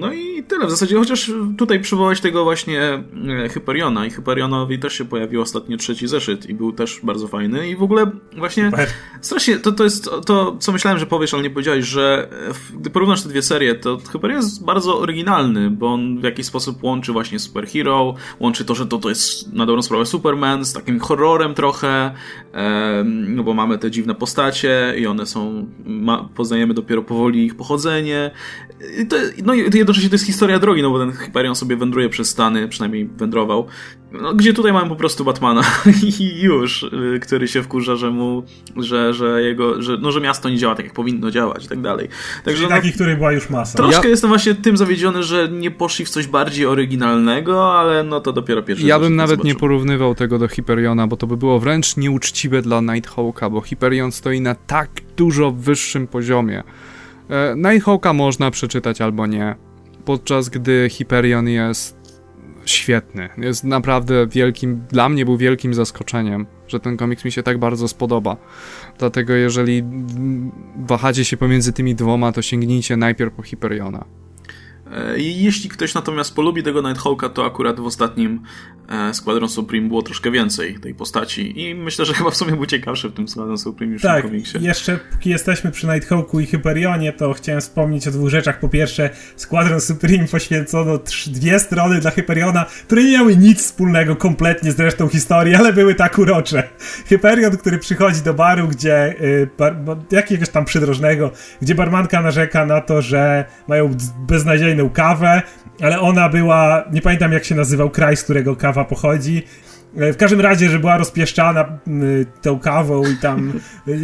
No i tyle w zasadzie, chociaż tutaj przywołać tego właśnie e, Hyperiona i Hyperionowi też się pojawił ostatnio trzeci zeszyt i był też bardzo fajny i w ogóle właśnie Super. strasznie, to, to jest to, co myślałem, że powiesz, ale nie powiedziałeś, że gdy porównasz te dwie serie, to Hyperion jest bardzo oryginalny, bo on w jakiś sposób łączy właśnie superhero, łączy to, że to, to jest na dobrą sprawę Superman z takim horrorem trochę, no bo mamy te dziwne postacie i one są, ma, poznajemy dopiero powoli ich pochodzenie to, no i jednocześnie to jest historia drogi, no bo ten Hyperion sobie wędruje przez Stany, przynajmniej wędrował, no, gdzie tutaj mamy po prostu Batmana i już, y, który się wkurza, że mu, że, że jego, że, no, że miasto nie działa tak, jak powinno działać i tak dalej. Także, no, taki, który była już masa. Troszkę ja... jestem właśnie tym zawiedziony, że nie poszli w coś bardziej oryginalnego, ale no to dopiero pierwszy Ja bym nawet nie porównywał tego do Hyperiona, bo to by było wręcz nieuczciwe dla Nighthawka, bo Hyperion stoi na tak dużo wyższym poziomie. E, Nighthawka można przeczytać albo nie, podczas gdy Hyperion jest świetny. Jest naprawdę wielkim, dla mnie był wielkim zaskoczeniem, że ten komiks mi się tak bardzo spodoba. Dlatego jeżeli wahacie się pomiędzy tymi dwoma, to sięgnijcie najpierw po Hyperiona. Jeśli ktoś natomiast polubi tego Nighthawka, to akurat w ostatnim e, Squadron Supreme było troszkę więcej tej postaci i myślę, że chyba w sumie był ciekawszy w tym Squadron Supreme niż tak, w komiksie. jeszcze póki jesteśmy przy Nighthawku i Hyperionie, to chciałem wspomnieć o dwóch rzeczach. Po pierwsze, Squadron Supreme poświęcono dwie strony dla Hyperiona, które nie miały nic wspólnego kompletnie z resztą historii, ale były tak urocze. Hyperion, który przychodzi do baru, gdzie y, bar, jakiegoś tam przydrożnego, gdzie barmanka narzeka na to, że mają beznadziejne kawę, ale ona była, nie pamiętam jak się nazywał kraj, z którego kawa pochodzi, w każdym razie, że była rozpieszczana tą kawą i tam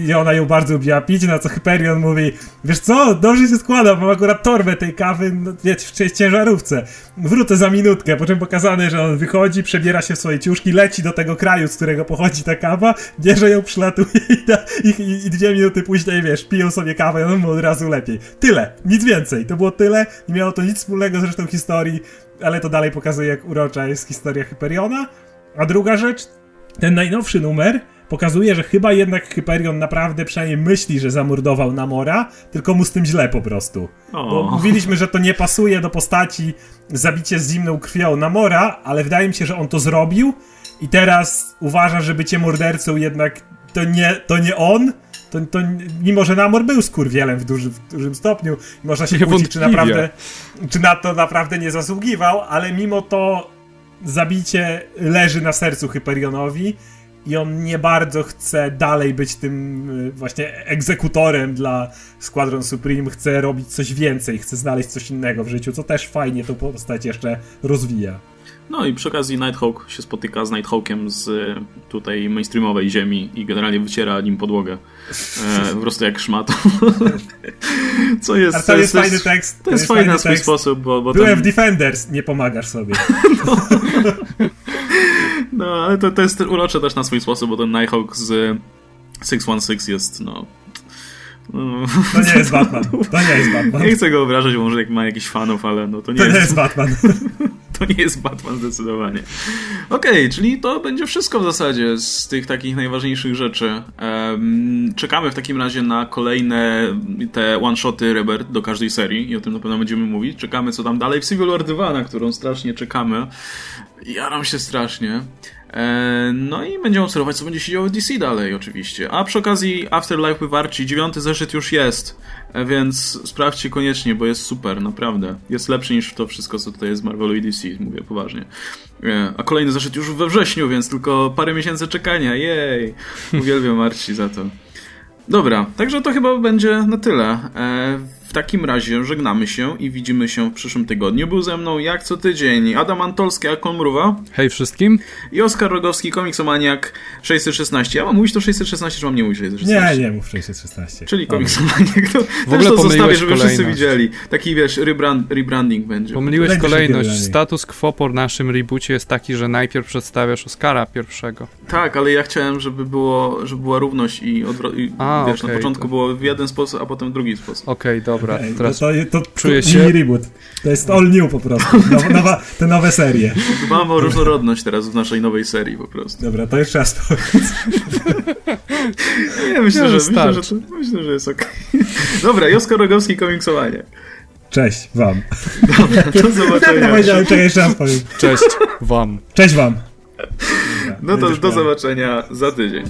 i ona ją bardzo lubiła pić, na co Hyperion mówi, wiesz co, dobrze się składa, mam akurat torbę tej kawy no, w ciężarówce. Wrócę za minutkę, po czym pokazane, że on wychodzi, przebiera się w swoje ciuszki, leci do tego kraju, z którego pochodzi ta kawa, bierze ją, przylatuje i, da, i, i, i dwie minuty później, wiesz, piją sobie kawę, no mu od razu lepiej. Tyle, nic więcej. To było tyle, nie miało to nic wspólnego z resztą historii, ale to dalej pokazuje, jak urocza jest historia Hyperiona. A druga rzecz, ten najnowszy numer pokazuje, że chyba jednak Hyperion naprawdę przynajmniej myśli, że zamordował Namora, tylko mu z tym źle po prostu. Bo mówiliśmy, że to nie pasuje do postaci zabicie z zimną krwią Namora, ale wydaje mi się, że on to zrobił i teraz uważa, że bycie mordercą jednak to nie, to nie on, to, to, mimo, że Namor był skurwielem w, duży, w dużym stopniu, można się kłócić, czy naprawdę, czy na to naprawdę nie zasługiwał, ale mimo to zabicie leży na sercu Hyperionowi i on nie bardzo chce dalej być tym y, właśnie egzekutorem dla Squadron Supreme, chce robić coś więcej, chce znaleźć coś innego w życiu, co też fajnie tą postać jeszcze rozwija. No i przy okazji Nighthawk się spotyka z Nighthawkiem z y, tutaj mainstreamowej ziemi i generalnie wyciera nim podłogę. E, po prostu jak szmatą. Co jest... A to, to jest, fajny tekst. To, to jest, jest fajny na swój tekst. sposób, bo... bo Byłem tam... w Defenders, nie pomagasz sobie. no. no, ale to, to jest urocze też na swój sposób, bo ten Nighthawk z 616 jest, no... To nie jest Batman. To nie jest Batman. Nie chcę go obrażać, bo może ma jakichś fanów, ale no to nie, to jest... nie jest Batman. to nie jest Batman zdecydowanie. Okej, okay, czyli to będzie wszystko w zasadzie z tych takich najważniejszych rzeczy. Um, czekamy w takim razie na kolejne te one-shoty Rebirth do każdej serii i o tym na pewno będziemy mówić. Czekamy co tam dalej w Civil War 2, na którą strasznie czekamy. Jaram się strasznie. E, no i będziemy obserwować, co będzie się działo w DC dalej, oczywiście. A przy okazji Afterlife wywarci, dziewiąty zeszyt już jest, e, więc sprawdźcie koniecznie, bo jest super, naprawdę. Jest lepszy niż to wszystko, co tutaj jest z Marvelu i DC, mówię poważnie. E, a kolejny zeszyt już we wrześniu, więc tylko parę miesięcy czekania, jej! Uwielbiam Marci za to. Dobra, także to chyba będzie na tyle. W takim razie żegnamy się i widzimy się w przyszłym tygodniu. Był ze mną jak co tydzień Adam Antolski, Akon Mruwa. Hej wszystkim. I Oskar Rogowski, komiksomaniak 616. Ja mam mówić to 616, czy mam nie mówić 616? Nie, nie mów 616. Czyli komiksomaniak. To, w ogóle to zostawię, żeby kolejność. wszyscy widzieli. Taki wiesz, rebrand, rebranding będzie. Pomyliłeś kolejność. Status quo po naszym reboocie jest taki, że najpierw przedstawiasz Oscara pierwszego. Tak, ale ja chciałem, żeby było, żeby była równość i, odwro- i a, wiesz, okay, na początku to... było w jeden sposób, a potem w drugi sposób. Okej, okay, dobra. Okay, Teraz to, to, to, czuję się... reboot. To jest all new po prostu. Nowa, te nowe serie. Dbamy o różnorodność teraz w naszej nowej serii po prostu. Dobra, to jeszcze raz powiedz. Nie, myślę, że, myślę, że, to, myślę, że jest okej. Okay. Dobra, Josko Rogowski, komiksowanie. Cześć wam. Dobra, do zobaczenia. Powiedziałem, czekaj, jeszcze raz powiem. Cześć wam. Cześć wam. No to do zobaczenia za tydzień.